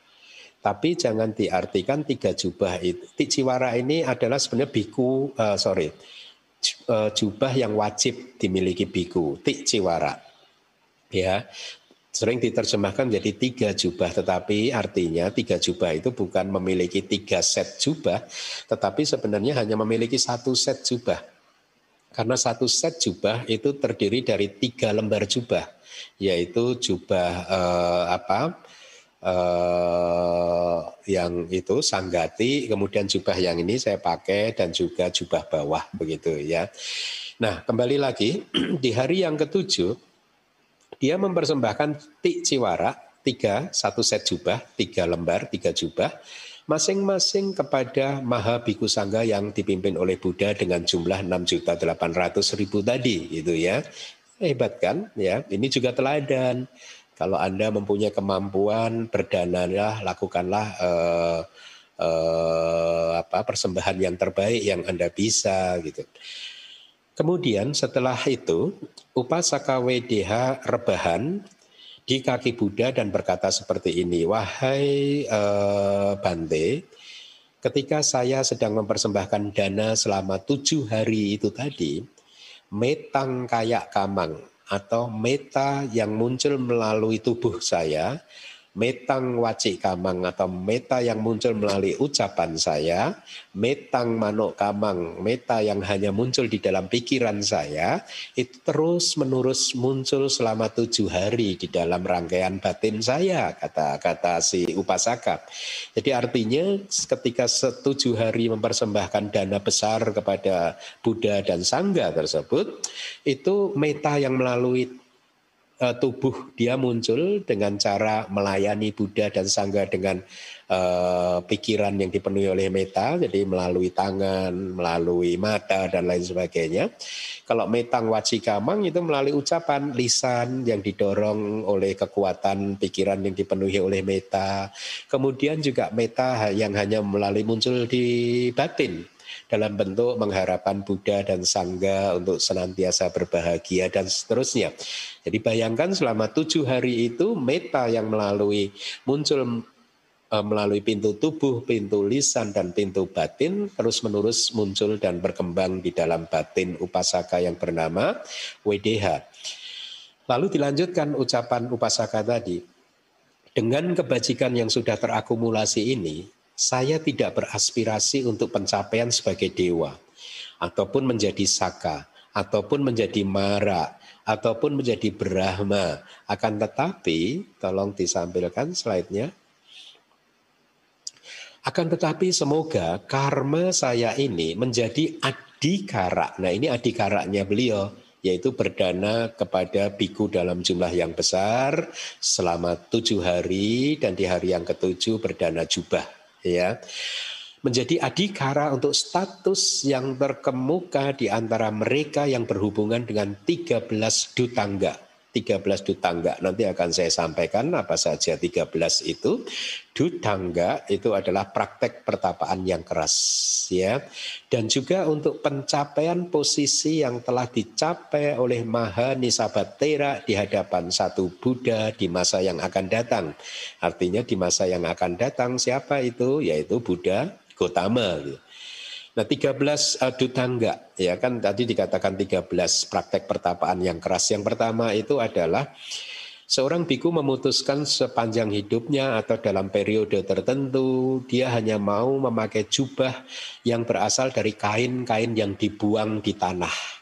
Tapi jangan diartikan tiga jubah itu. Tik ciwara ini adalah sebenarnya biku, uh, sorry, uh, jubah yang wajib dimiliki biku. Tik ciwara. Ya, sering diterjemahkan jadi tiga jubah, tetapi artinya tiga jubah itu bukan memiliki tiga set jubah, tetapi sebenarnya hanya memiliki satu set jubah. Karena satu set jubah itu terdiri dari tiga lembar jubah yaitu jubah eh, apa eh, yang itu sanggati, kemudian jubah yang ini saya pakai dan juga jubah bawah begitu ya. Nah kembali lagi *clears throat* di hari yang ketujuh dia mempersembahkan tik ciwara tiga satu set jubah tiga lembar tiga jubah masing-masing kepada Maha Biku Sangga yang dipimpin oleh Buddha dengan jumlah 6.800.000 tadi gitu ya. Hebat kan? Ya, ini juga teladan. Kalau Anda mempunyai kemampuan berdanalah, lakukanlah eh, eh, apa persembahan yang terbaik yang Anda bisa gitu. Kemudian setelah itu Upasaka WDH rebahan di kaki Buddha dan berkata seperti ini, wahai eh, Bante, ketika saya sedang mempersembahkan dana selama tujuh hari itu tadi, metang kayak kamang atau meta yang muncul melalui tubuh saya metang wacik kamang atau meta yang muncul melalui ucapan saya, metang manuk kamang, meta yang hanya muncul di dalam pikiran saya, itu terus menerus muncul selama tujuh hari di dalam rangkaian batin saya, kata-kata si upasaka. Jadi artinya ketika setujuh hari mempersembahkan dana besar kepada Buddha dan Sangga tersebut, itu meta yang melalui uh, tubuh dia muncul dengan cara melayani Buddha dan Sangga dengan uh, pikiran yang dipenuhi oleh meta, jadi melalui tangan, melalui mata dan lain sebagainya. Kalau metang wacikamang itu melalui ucapan lisan yang didorong oleh kekuatan pikiran yang dipenuhi oleh meta. Kemudian juga meta yang hanya melalui muncul di batin dalam bentuk mengharapkan Buddha dan Sangga untuk senantiasa berbahagia dan seterusnya. Jadi bayangkan selama tujuh hari itu meta yang melalui muncul e, melalui pintu tubuh, pintu lisan, dan pintu batin terus-menerus muncul dan berkembang di dalam batin upasaka yang bernama WDH. Lalu dilanjutkan ucapan upasaka tadi, dengan kebajikan yang sudah terakumulasi ini, saya tidak beraspirasi untuk pencapaian sebagai dewa, ataupun menjadi saka, ataupun menjadi mara, ataupun menjadi brahma. Akan tetapi, tolong disampilkan slide-nya. Akan tetapi semoga karma saya ini menjadi adikara. Nah ini adikaraknya beliau yaitu berdana kepada biku dalam jumlah yang besar selama tujuh hari dan di hari yang ketujuh berdana jubah ya menjadi adikara untuk status yang terkemuka di antara mereka yang berhubungan dengan 13 dutangga. 13 dutangga. Nanti akan saya sampaikan apa saja 13 itu. Dutangga itu adalah praktek pertapaan yang keras ya. Dan juga untuk pencapaian posisi yang telah dicapai oleh Maha Nisabatera di hadapan satu Buddha di masa yang akan datang. Artinya di masa yang akan datang siapa itu? Yaitu Buddha Gotama. Nah 13 uh, dutangga ya kan tadi dikatakan 13 praktek pertapaan yang keras. Yang pertama itu adalah seorang biku memutuskan sepanjang hidupnya atau dalam periode tertentu dia hanya mau memakai jubah yang berasal dari kain-kain yang dibuang di tanah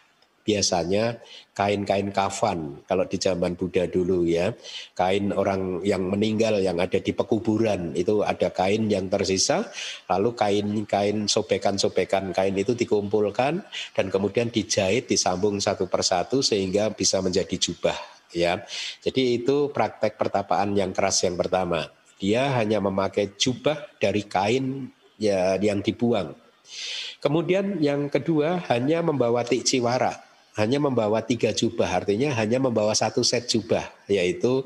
biasanya kain-kain kafan kalau di zaman Buddha dulu ya kain orang yang meninggal yang ada di pekuburan itu ada kain yang tersisa lalu kain-kain sobekan-sobekan kain itu dikumpulkan dan kemudian dijahit disambung satu persatu sehingga bisa menjadi jubah ya. Jadi itu praktek pertapaan yang keras yang pertama. Dia hanya memakai jubah dari kain ya yang dibuang. Kemudian yang kedua hanya membawa tikciwara hanya membawa tiga jubah, artinya hanya membawa satu set jubah, yaitu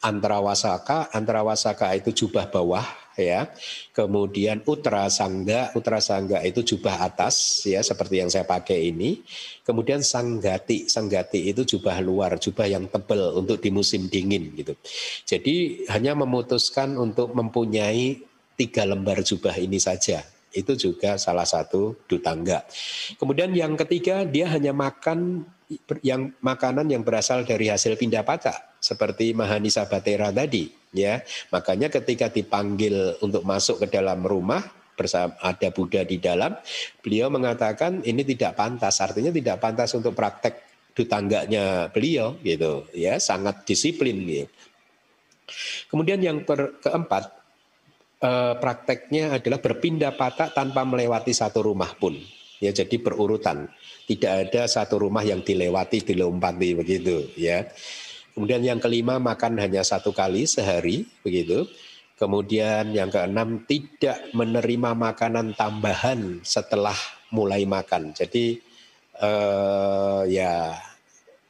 antara wasaka, antara wasaka itu jubah bawah, ya. Kemudian utra sangga, utra sangga itu jubah atas, ya, seperti yang saya pakai ini. Kemudian sanggati, sanggati itu jubah luar, jubah yang tebal untuk di musim dingin, gitu. Jadi hanya memutuskan untuk mempunyai tiga lembar jubah ini saja, itu juga salah satu dutangga. Kemudian yang ketiga dia hanya makan yang makanan yang berasal dari hasil pindah patah seperti Mahanisa Batera tadi ya. Makanya ketika dipanggil untuk masuk ke dalam rumah bersama ada Buddha di dalam, beliau mengatakan ini tidak pantas, artinya tidak pantas untuk praktek dutangganya beliau gitu ya, sangat disiplin gitu. Kemudian yang keempat, eh, prakteknya adalah berpindah patah tanpa melewati satu rumah pun. Ya, jadi berurutan. Tidak ada satu rumah yang dilewati, dilompati begitu. Ya. Kemudian yang kelima makan hanya satu kali sehari begitu. Kemudian yang keenam tidak menerima makanan tambahan setelah mulai makan. Jadi eh, ya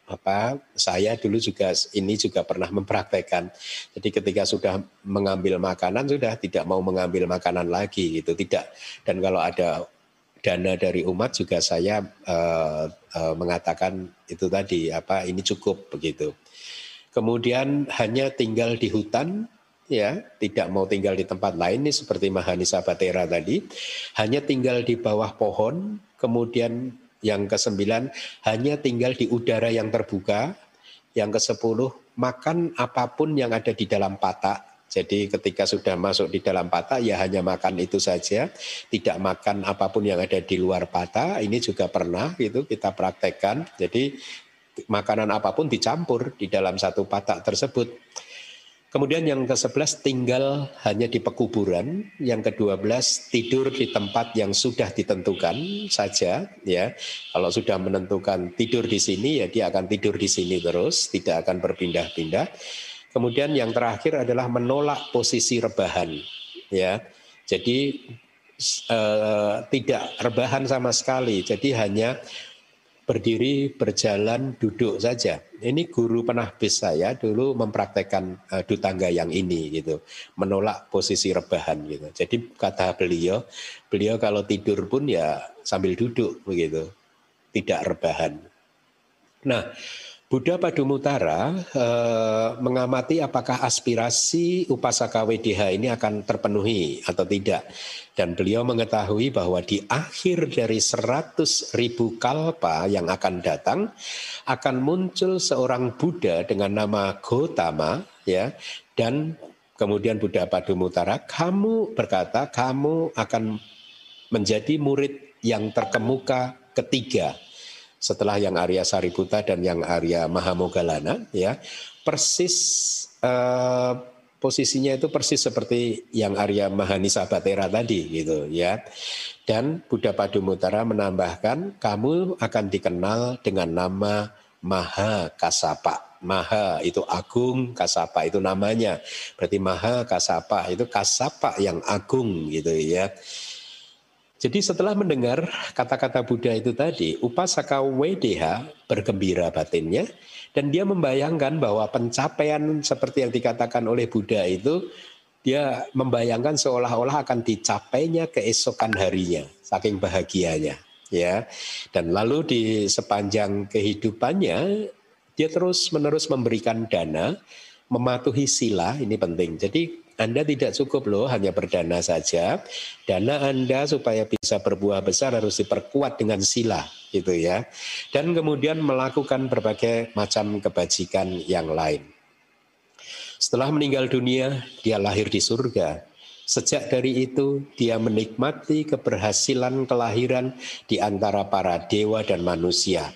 apa saya dulu juga ini juga pernah mempraktekkan. Jadi ketika sudah mengambil makanan sudah tidak mau mengambil makanan lagi gitu, tidak. Dan kalau ada dana dari umat juga saya uh, uh, mengatakan itu tadi apa ini cukup begitu. Kemudian hanya tinggal di hutan ya, tidak mau tinggal di tempat lain nih seperti Mahanisa Batera tadi, hanya tinggal di bawah pohon, kemudian yang kesembilan, hanya tinggal di udara yang terbuka. Yang kesepuluh, makan apa pun yang ada di dalam patak. Jadi ketika sudah masuk di dalam pata ya hanya makan itu saja, tidak makan apa pun yang ada di luar pata. Ini juga pernah gitu kita praktekkan. Jadi makanan apa pun dicampur di dalam satu pata tersebut. Kemudian yang ke-11 tinggal hanya di pekuburan, yang ke-12 tidur di tempat yang sudah ditentukan saja ya. Kalau sudah menentukan tidur di sini ya dia akan tidur di sini terus, tidak akan berpindah-pindah. Kemudian yang terakhir adalah menolak posisi rebahan. Ya, jadi eh, tidak rebahan sama sekali. Jadi hanya berdiri, berjalan, duduk saja. Ini guru penahbis saya dulu mempraktekkan uh, dutangga yang ini gitu, menolak posisi rebahan gitu. Jadi kata beliau, beliau kalau tidur pun ya sambil duduk begitu, tidak rebahan. Nah, Buddha Padumutara eh, mengamati apakah aspirasi upasaka WDH ini akan terpenuhi atau tidak. Dan beliau mengetahui bahwa di akhir dari seratus ribu kalpa yang akan datang, akan muncul seorang Buddha dengan nama Gotama, ya, dan kemudian Buddha Padumutara, kamu berkata kamu akan menjadi murid yang terkemuka ketiga setelah yang Arya Sariputa dan yang Arya Mahamogalana ya persis eh, posisinya itu persis seperti yang Arya Mahanisa Batera tadi gitu ya dan Buddha Padumutara menambahkan kamu akan dikenal dengan nama Maha Kasapa Maha itu agung, Kasapa itu namanya. Berarti Maha Kasapa itu Kasapa yang agung gitu ya. Jadi setelah mendengar kata-kata Buddha itu tadi, Upasaka WDH bergembira batinnya dan dia membayangkan bahwa pencapaian seperti yang dikatakan oleh Buddha itu dia membayangkan seolah-olah akan dicapainya keesokan harinya, saking bahagianya, ya. Dan lalu di sepanjang kehidupannya dia terus-menerus memberikan dana, mematuhi sila, ini penting. Jadi anda tidak cukup loh hanya berdana saja. Dana Anda supaya bisa berbuah besar harus diperkuat dengan sila gitu ya. Dan kemudian melakukan berbagai macam kebajikan yang lain. Setelah meninggal dunia, dia lahir di surga. Sejak dari itu, dia menikmati keberhasilan kelahiran di antara para dewa dan manusia.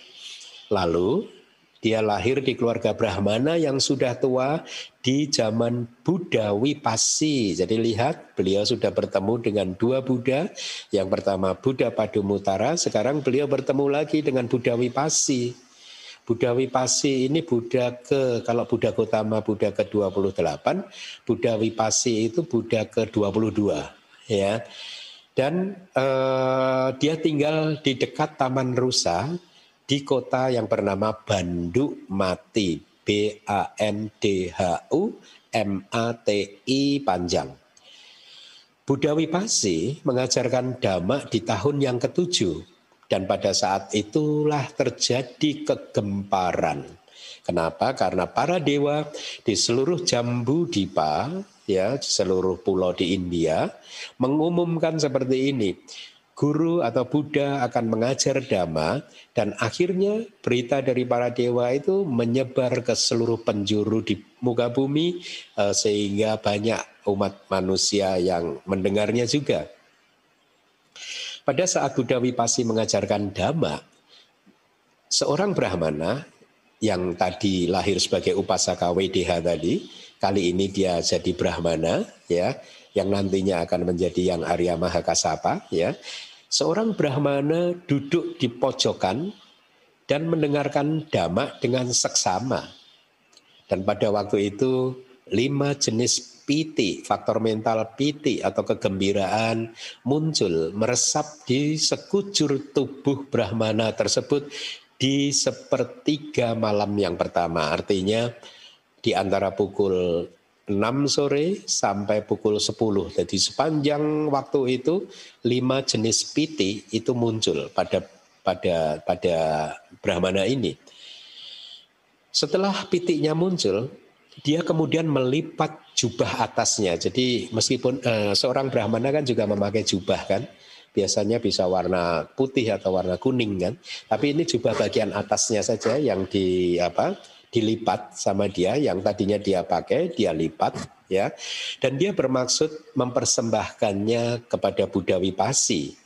Lalu, dia lahir di keluarga Brahmana yang sudah tua di zaman Buddha Wipasi. Jadi lihat beliau sudah bertemu dengan dua Buddha. Yang pertama Buddha Padumutara, sekarang beliau bertemu lagi dengan Buddha Wipasi. Buddha Wipasi ini Buddha ke, kalau Buddha Gotama Buddha ke-28, Buddha Wipasi itu Buddha ke-22. ya. Dan eh, dia tinggal di dekat Taman Rusa, di kota yang bernama Banduk Mati, B A N D H U M A T I panjang. Buddha Wipasi mengajarkan dhamma di tahun yang ketujuh dan pada saat itulah terjadi kegemparan. Kenapa? Karena para dewa di seluruh Jambu Dipa, ya, seluruh pulau di India mengumumkan seperti ini guru atau Buddha akan mengajar dhamma dan akhirnya berita dari para dewa itu menyebar ke seluruh penjuru di muka bumi eh, sehingga banyak umat manusia yang mendengarnya juga. Pada saat Buddha Wipasi mengajarkan dhamma, seorang brahmana yang tadi lahir sebagai upasaka WDH tadi, kali ini dia jadi brahmana ya, yang nantinya akan menjadi yang Arya Mahakasapa ya Seorang Brahmana duduk di pojokan dan mendengarkan dhamma dengan seksama. Dan pada waktu itu lima jenis piti, faktor mental piti atau kegembiraan muncul meresap di sekujur tubuh Brahmana tersebut di sepertiga malam yang pertama. Artinya di antara pukul 6 sore sampai pukul 10. Jadi sepanjang waktu itu lima jenis piti itu muncul pada pada pada Brahmana ini. Setelah pitiknya muncul, dia kemudian melipat jubah atasnya. Jadi meskipun eh, seorang Brahmana kan juga memakai jubah kan, biasanya bisa warna putih atau warna kuning kan. Tapi ini jubah bagian atasnya saja yang di apa dilipat sama dia yang tadinya dia pakai dia lipat ya. Dan dia bermaksud mempersembahkannya kepada Buddha Wipasi.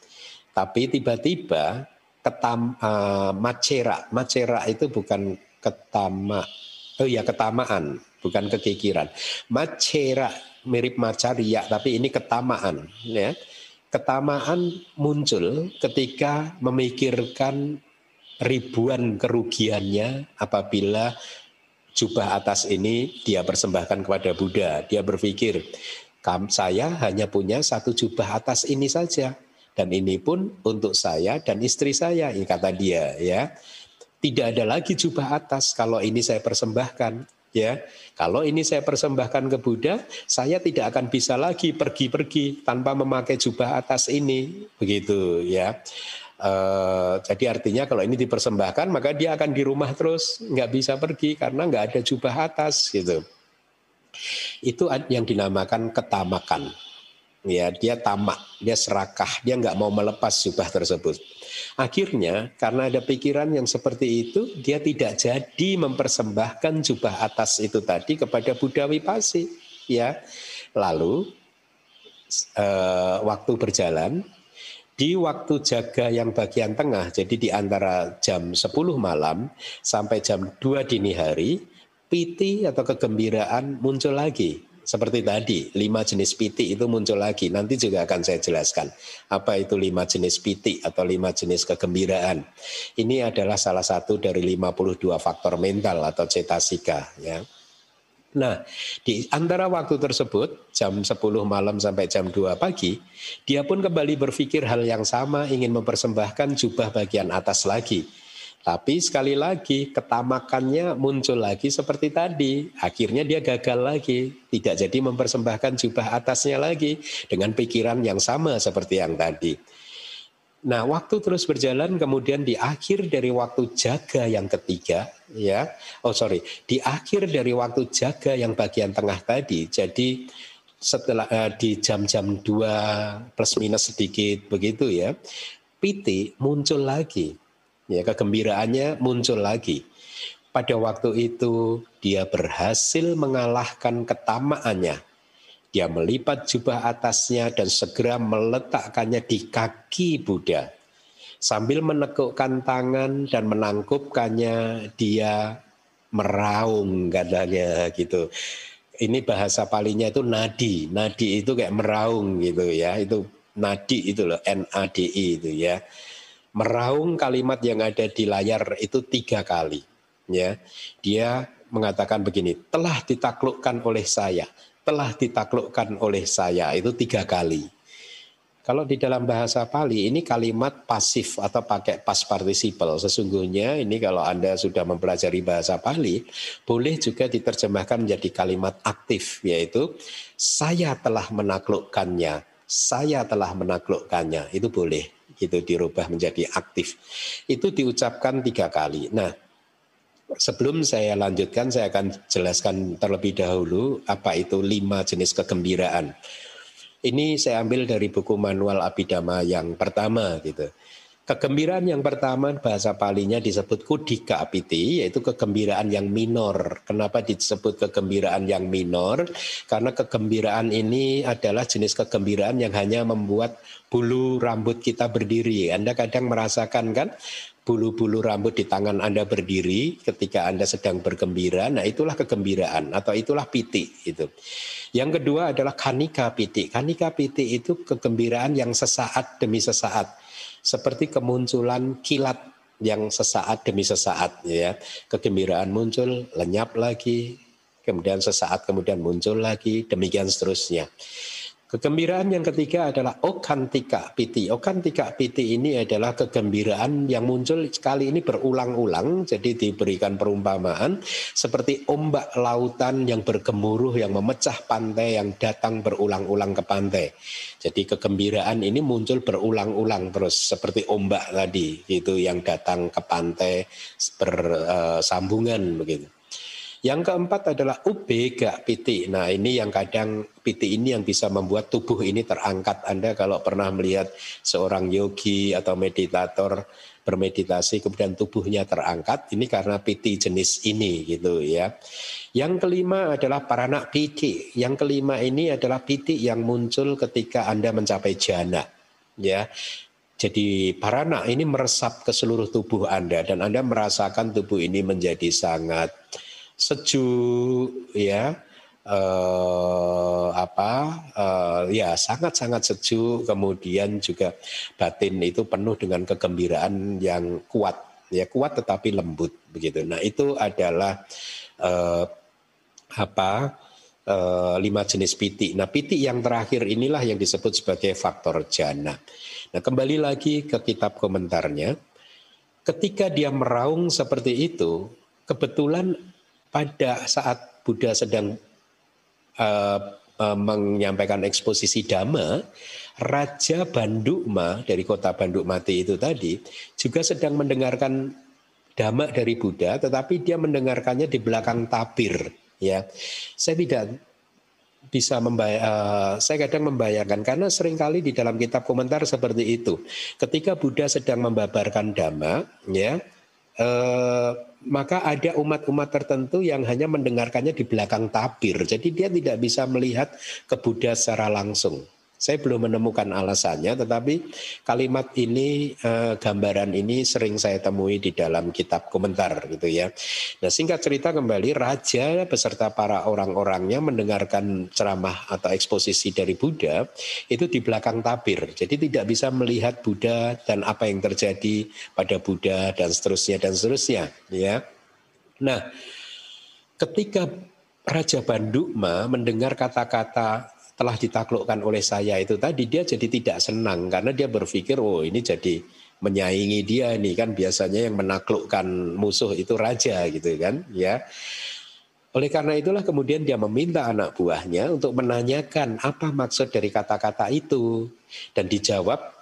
Tapi tiba-tiba ketam uh, macera. Macera itu bukan ketama oh ya ketamaan bukan kekikiran. Macera mirip macaria tapi ini ketamaan ya. Ketamaan muncul ketika memikirkan ribuan kerugiannya apabila jubah atas ini dia persembahkan kepada Buddha. Dia berpikir, saya hanya punya satu jubah atas ini saja. Dan ini pun untuk saya dan istri saya, ini kata dia ya. Tidak ada lagi jubah atas kalau ini saya persembahkan ya. Kalau ini saya persembahkan ke Buddha, saya tidak akan bisa lagi pergi-pergi tanpa memakai jubah atas ini, begitu ya. Uh, jadi artinya kalau ini dipersembahkan maka dia akan di rumah terus nggak bisa pergi karena nggak ada jubah atas gitu. Itu yang dinamakan ketamakan. Ya dia tamak, dia serakah, dia nggak mau melepas jubah tersebut. Akhirnya karena ada pikiran yang seperti itu, dia tidak jadi mempersembahkan jubah atas itu tadi kepada Buddha Wipasi. Ya, lalu uh, waktu berjalan, di waktu jaga yang bagian tengah, jadi di antara jam 10 malam sampai jam 2 dini hari, piti atau kegembiraan muncul lagi. Seperti tadi, lima jenis piti itu muncul lagi. Nanti juga akan saya jelaskan apa itu lima jenis piti atau lima jenis kegembiraan. Ini adalah salah satu dari 52 faktor mental atau cetasika. Ya. Nah, di antara waktu tersebut, jam 10 malam sampai jam 2 pagi, dia pun kembali berpikir hal yang sama, ingin mempersembahkan jubah bagian atas lagi. Tapi sekali lagi ketamakannya muncul lagi seperti tadi. Akhirnya dia gagal lagi, tidak jadi mempersembahkan jubah atasnya lagi dengan pikiran yang sama seperti yang tadi. Nah, waktu terus berjalan kemudian di akhir dari waktu jaga yang ketiga, ya. Oh, sorry, di akhir dari waktu jaga yang bagian tengah tadi. Jadi setelah uh, di jam-jam 2 plus minus sedikit begitu ya. Piti muncul lagi. Ya, kegembiraannya muncul lagi. Pada waktu itu dia berhasil mengalahkan ketamaannya dia melipat jubah atasnya dan segera meletakkannya di kaki Buddha. Sambil menekukkan tangan dan menangkupkannya, dia meraung katanya gitu. Ini bahasa palinya itu nadi. Nadi itu kayak meraung gitu ya. Itu nadi itu loh, N-A-D-I itu ya. Meraung kalimat yang ada di layar itu tiga kali. Ya, dia mengatakan begini, telah ditaklukkan oleh saya telah ditaklukkan oleh saya itu tiga kali. Kalau di dalam bahasa Pali ini kalimat pasif atau pakai past participle. Sesungguhnya ini kalau Anda sudah mempelajari bahasa Pali, boleh juga diterjemahkan menjadi kalimat aktif, yaitu saya telah menaklukkannya, saya telah menaklukkannya. Itu boleh, itu dirubah menjadi aktif. Itu diucapkan tiga kali. Nah, Sebelum saya lanjutkan, saya akan jelaskan terlebih dahulu apa itu lima jenis kegembiraan. Ini saya ambil dari buku manual Abidama yang pertama gitu. Kegembiraan yang pertama bahasa palinya disebut kudika apiti yaitu kegembiraan yang minor. Kenapa disebut kegembiraan yang minor? Karena kegembiraan ini adalah jenis kegembiraan yang hanya membuat bulu rambut kita berdiri. Anda kadang merasakan kan bulu-bulu rambut di tangan Anda berdiri ketika Anda sedang bergembira, nah itulah kegembiraan atau itulah piti itu. Yang kedua adalah kanika piti. Kanika piti itu kegembiraan yang sesaat demi sesaat. Seperti kemunculan kilat yang sesaat demi sesaat ya. Kegembiraan muncul, lenyap lagi, kemudian sesaat kemudian muncul lagi, demikian seterusnya. Kegembiraan yang ketiga adalah okantika piti. Okantika piti ini adalah kegembiraan yang muncul sekali ini berulang-ulang. Jadi diberikan perumpamaan seperti ombak lautan yang bergemuruh yang memecah pantai yang datang berulang-ulang ke pantai. Jadi kegembiraan ini muncul berulang-ulang terus seperti ombak tadi itu yang datang ke pantai bersambungan begitu. Yang keempat adalah ubega piti. Nah ini yang kadang piti ini yang bisa membuat tubuh ini terangkat. Anda kalau pernah melihat seorang yogi atau meditator bermeditasi kemudian tubuhnya terangkat ini karena piti jenis ini gitu ya. Yang kelima adalah paranak piti. Yang kelima ini adalah piti yang muncul ketika Anda mencapai jana ya. Jadi parana ini meresap ke seluruh tubuh Anda dan Anda merasakan tubuh ini menjadi sangat sejuk ya. Uh, apa uh, ya sangat-sangat sejuk. Kemudian juga batin itu penuh dengan kegembiraan yang kuat ya kuat tetapi lembut begitu. Nah itu adalah uh, apa uh, lima jenis piti nah piti yang terakhir inilah yang disebut sebagai faktor jana. Nah kembali lagi ke kitab komentarnya. Ketika dia meraung seperti itu kebetulan pada saat Buddha sedang uh, uh, menyampaikan eksposisi dhamma, Raja Bandukma dari kota Bandukmati itu tadi juga sedang mendengarkan dhamma dari Buddha, tetapi dia mendengarkannya di belakang tabir. Ya, saya tidak bisa membayar, uh, saya kadang membayangkan karena sering kali di dalam kitab komentar seperti itu. Ketika Buddha sedang membabarkan dhamma, ya, uh, maka ada umat-umat tertentu yang hanya mendengarkannya di belakang tabir. Jadi dia tidak bisa melihat ke Buddha secara langsung. Saya belum menemukan alasannya, tetapi kalimat ini, eh, gambaran ini sering saya temui di dalam kitab komentar gitu ya. Nah singkat cerita kembali, raja beserta para orang-orangnya mendengarkan ceramah atau eksposisi dari Buddha itu di belakang tabir. Jadi tidak bisa melihat Buddha dan apa yang terjadi pada Buddha dan seterusnya dan seterusnya. Ya. Nah, ketika Raja Bandukma mendengar kata-kata telah ditaklukkan oleh saya itu tadi dia jadi tidak senang karena dia berpikir oh ini jadi menyaingi dia nih kan biasanya yang menaklukkan musuh itu raja gitu kan ya. Oleh karena itulah kemudian dia meminta anak buahnya untuk menanyakan apa maksud dari kata-kata itu. Dan dijawab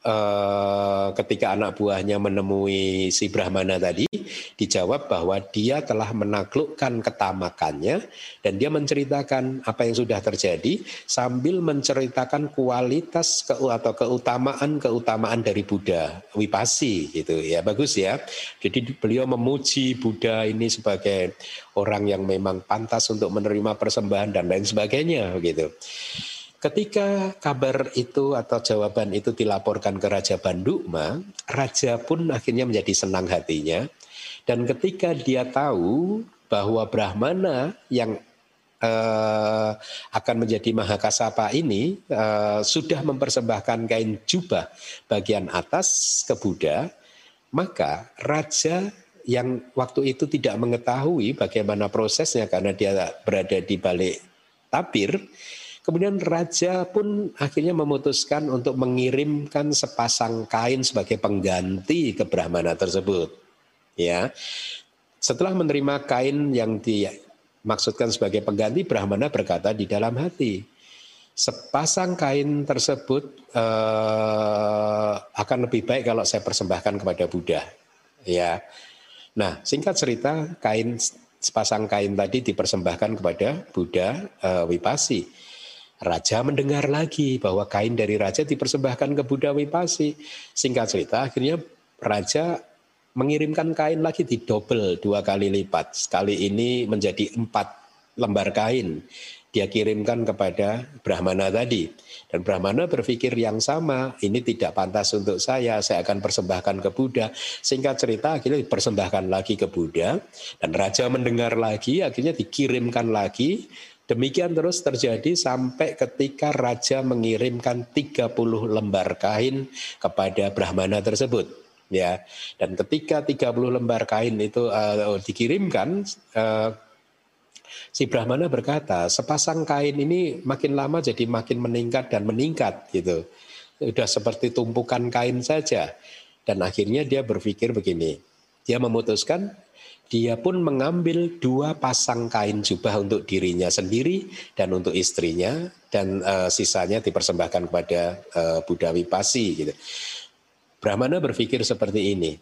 Eh, ketika anak buahnya menemui si Brahmana tadi, dijawab bahwa dia telah menaklukkan ketamakannya dan dia menceritakan apa yang sudah terjadi sambil menceritakan kualitas ke, atau keutamaan keutamaan dari Buddha Wipasi gitu ya bagus ya. Jadi beliau memuji Buddha ini sebagai orang yang memang pantas untuk menerima persembahan dan lain sebagainya gitu. Ketika kabar itu atau jawaban itu dilaporkan ke Raja Bandukma, Raja pun akhirnya menjadi senang hatinya. Dan ketika dia tahu bahwa Brahmana yang uh, akan menjadi Mahakasapa ini uh, sudah mempersembahkan kain jubah bagian atas ke Buddha, maka Raja yang waktu itu tidak mengetahui bagaimana prosesnya karena dia berada di balik tabir, Kemudian raja pun akhirnya memutuskan untuk mengirimkan sepasang kain sebagai pengganti ke Brahmana tersebut. Ya. Setelah menerima kain yang dimaksudkan sebagai pengganti, Brahmana berkata di dalam hati, sepasang kain tersebut uh, akan lebih baik kalau saya persembahkan kepada Buddha. Ya. Nah, singkat cerita, kain sepasang kain tadi dipersembahkan kepada Buddha uh, Wipasi. Raja mendengar lagi bahwa kain dari raja dipersembahkan ke Buddha Wipasi. Singkat cerita, akhirnya raja mengirimkan kain lagi di double dua kali lipat. Sekali ini menjadi empat lembar kain. Dia kirimkan kepada Brahmana tadi. Dan Brahmana berpikir yang sama, ini tidak pantas untuk saya, saya akan persembahkan ke Buddha. Singkat cerita akhirnya dipersembahkan lagi ke Buddha. Dan Raja mendengar lagi, akhirnya dikirimkan lagi Demikian terus terjadi sampai ketika raja mengirimkan 30 lembar kain kepada Brahmana tersebut. Ya, dan ketika 30 lembar kain itu uh, dikirimkan, uh, si Brahmana berkata, sepasang kain ini makin lama jadi makin meningkat dan meningkat gitu. Sudah seperti tumpukan kain saja. Dan akhirnya dia berpikir begini, dia memutuskan dia pun mengambil dua pasang kain jubah untuk dirinya sendiri dan untuk istrinya dan uh, sisanya dipersembahkan kepada uh, Buddha Wipasi gitu. Brahmana berpikir seperti ini.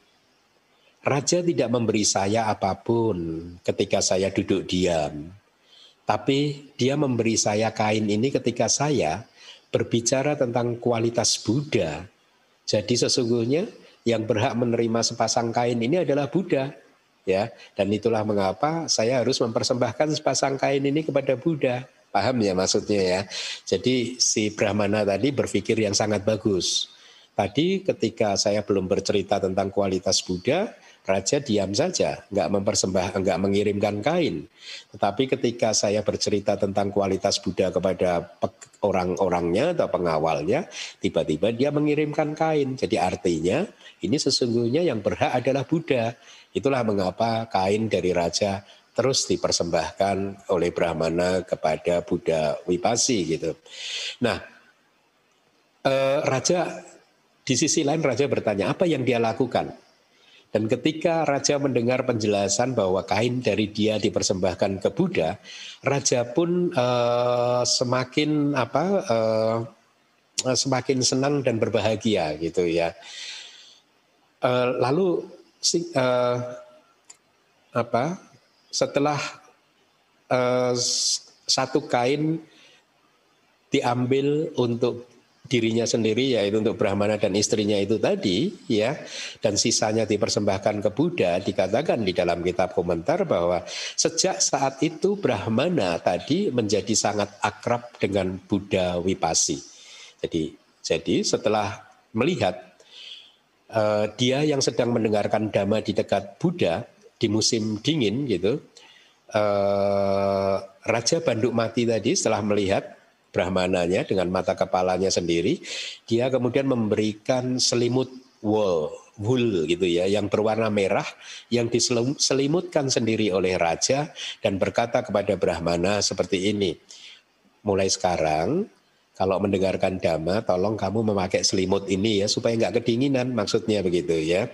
Raja tidak memberi saya apa pun ketika saya duduk diam. Tapi dia memberi saya kain ini ketika saya berbicara tentang kualitas Buddha. Jadi sesungguhnya yang berhak menerima sepasang kain ini adalah Buddha ya dan itulah mengapa saya harus mempersembahkan sepasang kain ini kepada Buddha paham ya maksudnya ya jadi si Brahmana tadi berpikir yang sangat bagus tadi ketika saya belum bercerita tentang kualitas Buddha Raja diam saja, nggak mempersembah, nggak mengirimkan kain. Tetapi ketika saya bercerita tentang kualitas Buddha kepada orang-orangnya atau pengawalnya, tiba-tiba dia mengirimkan kain. Jadi artinya ini sesungguhnya yang berhak adalah Buddha. Itulah mengapa kain dari raja terus dipersembahkan oleh Brahmana kepada Buddha Wipasi gitu. Nah, eh, raja di sisi lain raja bertanya apa yang dia lakukan? Dan ketika raja mendengar penjelasan bahwa kain dari dia dipersembahkan ke Buddha, raja pun uh, semakin apa uh, semakin senang dan berbahagia gitu ya. Uh, lalu uh, apa setelah uh, satu kain diambil untuk dirinya sendiri yaitu untuk Brahmana dan istrinya itu tadi ya dan sisanya dipersembahkan ke Buddha dikatakan di dalam kitab komentar bahwa sejak saat itu Brahmana tadi menjadi sangat akrab dengan Buddha Wipasi. Jadi jadi setelah melihat uh, dia yang sedang mendengarkan dhamma di dekat Buddha di musim dingin gitu uh, Raja Banduk Mati tadi setelah melihat Brahmananya dengan mata kepalanya sendiri, dia kemudian memberikan selimut wool, wool gitu ya, yang berwarna merah yang diselimutkan sendiri oleh raja dan berkata kepada Brahmana seperti ini. Mulai sekarang kalau mendengarkan dhamma, tolong kamu memakai selimut ini ya supaya nggak kedinginan, maksudnya begitu ya.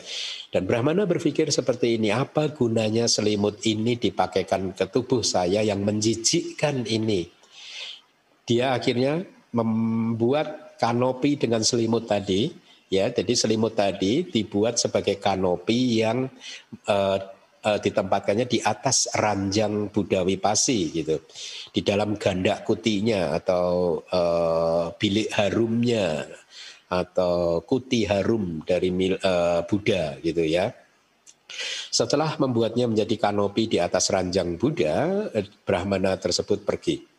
Dan Brahmana berpikir seperti ini, apa gunanya selimut ini dipakaikan ke tubuh saya yang menjijikkan ini? dia akhirnya membuat kanopi dengan selimut tadi ya jadi selimut tadi dibuat sebagai kanopi yang uh, uh, ditempatkannya di atas ranjang Buddha Wipasi gitu. Di dalam gandak kutinya atau uh, bilik harumnya atau kuti harum dari uh, Buddha gitu ya. Setelah membuatnya menjadi kanopi di atas ranjang Buddha Brahmana tersebut pergi.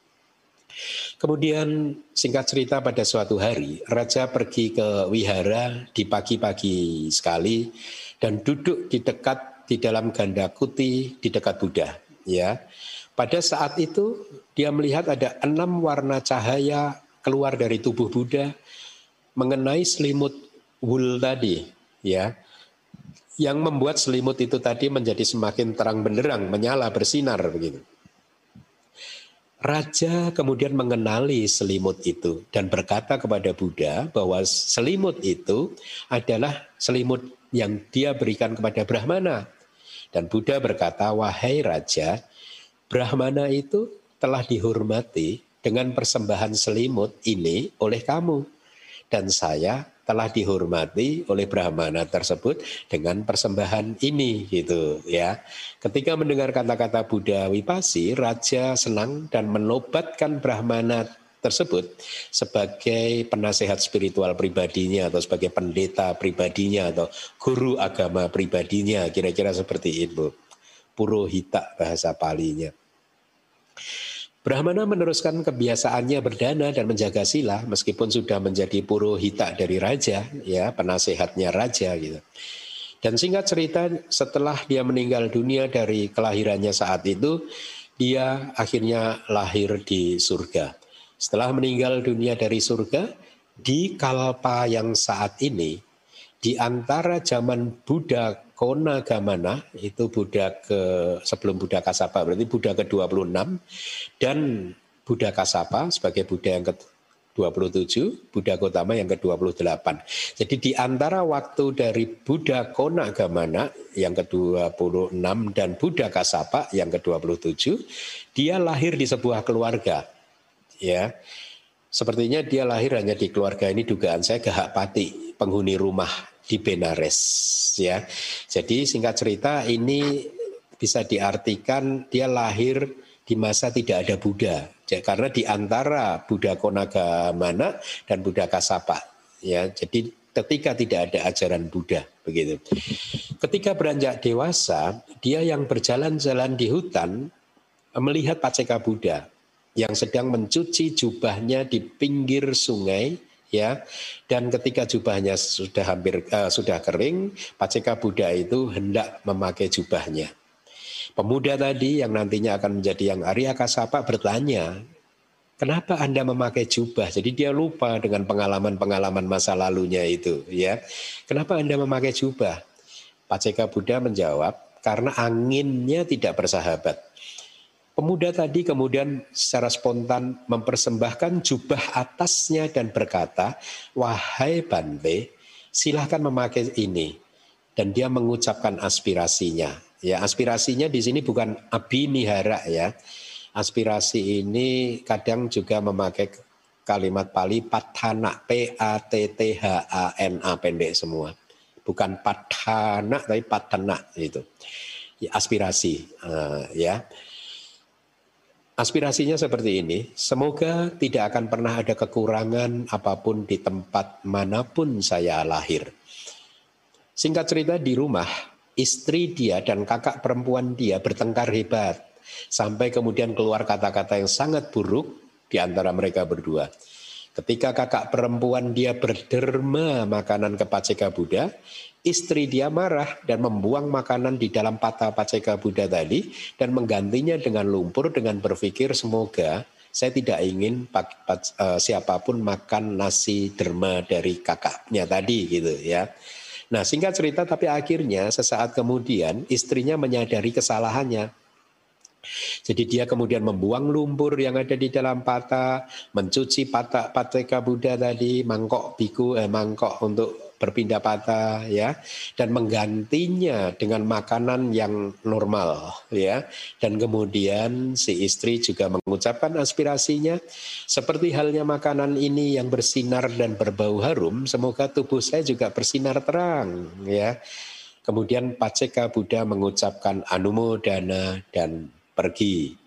Kemudian singkat cerita pada suatu hari raja pergi ke wihara di pagi-pagi sekali dan duduk di dekat di dalam ganda kuti di dekat Buddha ya. Pada saat itu dia melihat ada enam warna cahaya keluar dari tubuh Buddha mengenai selimut wool tadi ya yang membuat selimut itu tadi menjadi semakin terang benderang, menyala, bersinar begitu. Raja kemudian mengenali selimut itu dan berkata kepada Buddha bahwa selimut itu adalah selimut yang dia berikan kepada Brahmana. Dan Buddha berkata, "Wahai raja, Brahmana itu telah dihormati dengan persembahan selimut ini oleh kamu dan saya telah dihormati oleh Brahmana tersebut dengan persembahan ini gitu ya. Ketika mendengar kata-kata Buddha Wipasi, raja senang dan menobatkan Brahmana tersebut sebagai penasehat spiritual pribadinya atau sebagai pendeta pribadinya atau guru agama pribadinya kira-kira seperti itu. Purohita bahasa palinya. Brahmana meneruskan kebiasaannya berdana dan menjaga sila meskipun sudah menjadi purohita dari raja, ya penasehatnya raja gitu. Dan singkat cerita setelah dia meninggal dunia dari kelahirannya saat itu, dia akhirnya lahir di surga. Setelah meninggal dunia dari surga, di kalpa yang saat ini, di antara zaman Buddha Kona Gamana itu Buddha ke sebelum Buddha Kasapa berarti Buddha ke-26 dan Buddha Kasapa sebagai Buddha yang ke-27, Buddha Gotama yang ke-28. Jadi di antara waktu dari Buddha Kona Gamana yang ke-26 dan Buddha Kasapa yang ke-27, dia lahir di sebuah keluarga. Ya. Sepertinya dia lahir hanya di keluarga ini dugaan saya Gahapati, penghuni rumah di Benares ya. Jadi singkat cerita ini bisa diartikan dia lahir di masa tidak ada Buddha. Karena di antara Buddha Konagamana dan Buddha Kasapa ya. Jadi ketika tidak ada ajaran Buddha begitu. Ketika beranjak dewasa, dia yang berjalan-jalan di hutan melihat Paceka Buddha yang sedang mencuci jubahnya di pinggir sungai ya dan ketika jubahnya sudah hampir uh, sudah kering Paceka Buddha itu hendak memakai jubahnya pemuda tadi yang nantinya akan menjadi yang Arya Kasapa bertanya Kenapa Anda memakai jubah? Jadi dia lupa dengan pengalaman-pengalaman masa lalunya itu, ya. Kenapa Anda memakai jubah? Paceka Buddha menjawab, karena anginnya tidak bersahabat. Pemuda tadi kemudian secara spontan mempersembahkan jubah atasnya dan berkata, "Wahai Bante, silahkan memakai ini." Dan dia mengucapkan aspirasinya. Ya, aspirasinya di sini bukan abinihara ya aspirasi ini kadang juga memakai kalimat Pali patana P A T T H A N A pendek semua. Bukan patana tapi patana itu. Ya, aspirasi uh, ya. Aspirasinya seperti ini, semoga tidak akan pernah ada kekurangan apa pun di tempat mana pun saya lahir. Singkat cerita di rumah, istri dia dan kakak perempuan dia bertengkar hebat Sampai kemudian keluar kata-kata yang sangat buruk di antara mereka berdua. Ketika kakak perempuan dia berderma makanan ke Paceka Buddha, istri dia marah dan membuang makanan di dalam patah Paceka Buddha tadi dan menggantinya dengan lumpur dengan berpikir semoga saya tidak ingin uh, siapa pun makan nasi derma dari kakaknya tadi gitu ya. Nah singkat cerita tapi akhirnya sesaat kemudian istrinya menyadari kesalahannya jadi dia kemudian membuang lumpur yang ada di dalam pata, mencuci pata pateka Buddha tadi, mangkok biku, eh, mangkok untuk berpindah pata, ya, dan menggantinya dengan makanan yang normal, ya. Dan kemudian si istri juga mengucapkan aspirasinya, seperti halnya makanan ini yang bersinar dan berbau harum, semoga tubuh saya juga bersinar terang, ya. Kemudian Paceka Buddha mengucapkan anumodana dan pergi.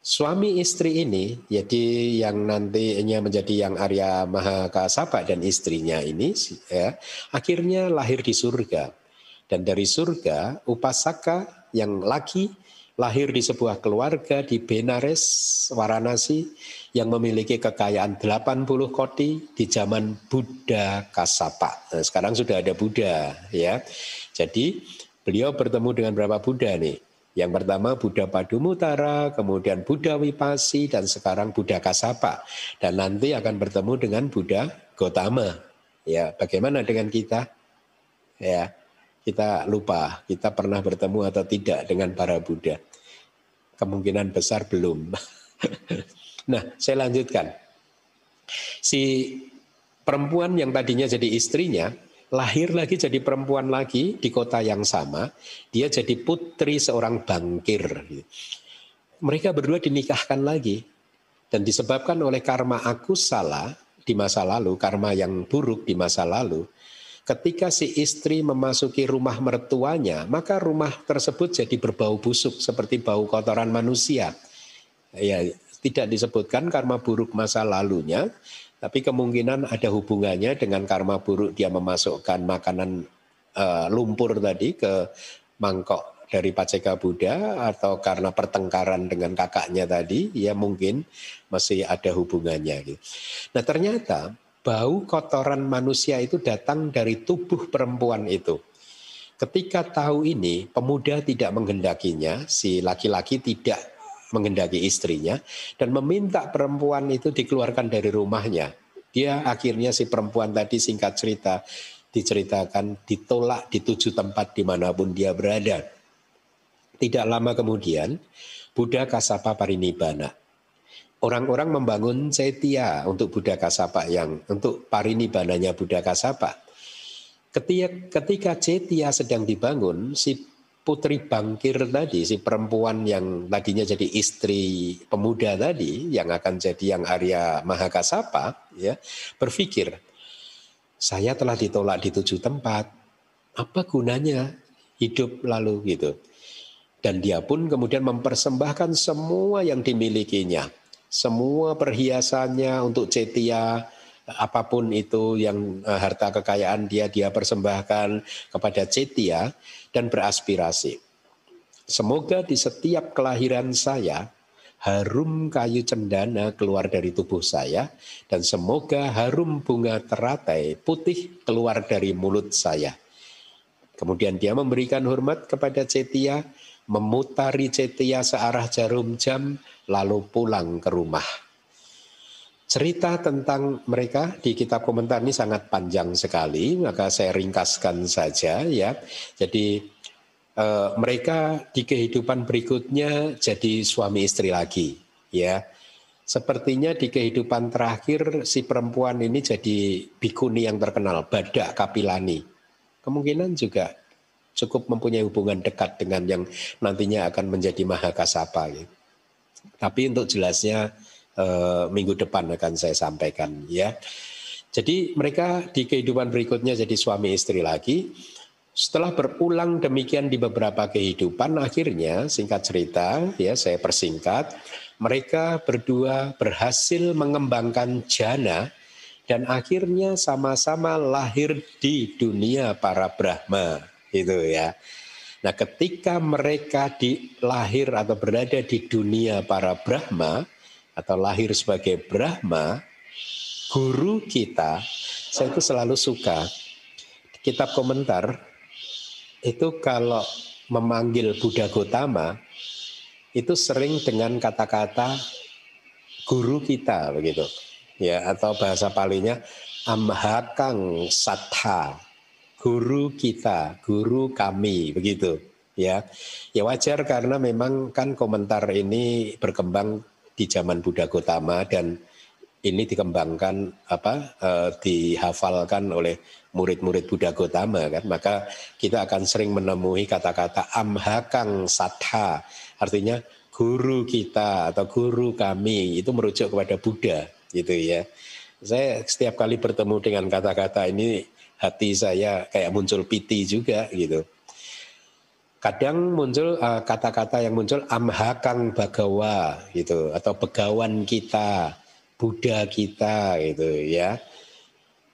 Suami istri ini, jadi yang nantinya menjadi yang Arya Mahakasapa dan istrinya ini, ya, akhirnya lahir di surga. Dan dari surga, Upasaka yang laki lahir di sebuah keluarga di Benares, Varanasi, yang memiliki kekayaan 80 koti di zaman Buddha Kasapa. Nah, sekarang sudah ada Buddha, ya. Jadi beliau bertemu dengan berapa Buddha nih? Yang pertama Buddha Padumutara, kemudian Buddha Wipasi, dan sekarang Buddha Kasapa. Dan nanti akan bertemu dengan Buddha Gotama. Ya, bagaimana dengan kita? Ya, kita lupa kita pernah bertemu atau tidak dengan para Buddha. Kemungkinan besar belum. *laughs* nah, saya lanjutkan. Si perempuan yang tadinya jadi istrinya lahir lagi jadi perempuan lagi di kota yang sama, dia jadi putri seorang bangkir. Mereka berdua dinikahkan lagi dan disebabkan oleh karma aku salah di masa lalu, karma yang buruk di masa lalu. Ketika si istri memasuki rumah mertuanya, maka rumah tersebut jadi berbau busuk seperti bau kotoran manusia. Ya, tidak disebutkan karma buruk masa lalunya, tapi kemungkinan ada hubungannya dengan karma buruk dia memasukkan makanan uh, lumpur tadi ke mangkok dari Paceka Buddha atau karena pertengkaran dengan kakaknya tadi, ya mungkin masih ada hubungannya. Gitu. Nah ternyata bau kotoran manusia itu datang dari tubuh perempuan itu. Ketika tahu ini, pemuda tidak menghendakinya, si laki-laki tidak menghendaki istrinya dan meminta perempuan itu dikeluarkan dari rumahnya. Dia akhirnya si perempuan tadi singkat cerita diceritakan ditolak di tujuh tempat di mana pun dia berada. Tidak lama kemudian Buddha Kasapa Parinibbana. Orang-orang membangun Cetia untuk Buddha Kasapa yang untuk Parinibbananya Buddha Kasapa. Ketika, ketika Cetia sedang dibangun, si putri bangkir tadi, si perempuan yang tadinya jadi istri pemuda tadi, yang akan jadi yang Arya Mahakasapa, ya, berpikir, saya telah ditolak di tujuh tempat, apa gunanya hidup lalu? Gitu. Dan dia pun kemudian mempersembahkan semua yang dimilikinya, semua perhiasannya untuk Cetia, apa pun itu yang uh, harta kekayaan dia dia persembahkan kepada Cetia dan beraspirasi. Semoga di setiap kelahiran saya harum kayu cendana keluar dari tubuh saya dan semoga harum bunga teratai putih keluar dari mulut saya. Kemudian dia memberikan hormat kepada Cetia, memutari Cetia searah jarum jam lalu pulang ke rumah. Cerita tentang mereka di kitab komentar ini sangat panjang sekali, maka saya ringkaskan saja ya. Jadi eh, mereka di kehidupan berikutnya jadi suami istri lagi, ya. Sepertinya di kehidupan terakhir si perempuan ini jadi bikuni yang terkenal, Badak Kapilani. Kemungkinan juga cukup mempunyai hubungan dekat dengan yang nantinya akan menjadi Mahakasapa. Ya. Tapi untuk jelasnya Eh, minggu depan akan saya sampaikan ya. Jadi mereka di kehidupan berikutnya jadi suami istri lagi. Setelah berulang demikian di beberapa kehidupan, akhirnya singkat cerita ya saya persingkat, mereka berdua berhasil mengembangkan jana dan akhirnya sama-sama lahir di dunia para Brahma itu ya. Nah, ketika mereka dilahir atau berada di dunia para Brahma, atau lahir sebagai Brahma, guru kita, saya itu selalu suka kitab komentar itu kalau memanggil Buddha Gotama itu sering dengan kata-kata guru kita begitu. Ya atau bahasa palinya amhakang satha guru kita guru kami begitu. Ya ya wajar karena memang kan komentar ini berkembang di zaman Buddha Gotama dan ini dikembangkan apa eh, dihafalkan oleh murid-murid Buddha Gotama kan? Maka kita akan sering menemui kata-kata amhakang satha artinya guru kita atau guru kami itu merujuk kepada Buddha gitu ya. Saya setiap kali bertemu dengan kata-kata ini hati saya kayak muncul piti juga gitu kadang muncul eh, kata-kata uh, yang muncul amhakang bagawa gitu. Atau begawan kita Buddha kita gitu ya.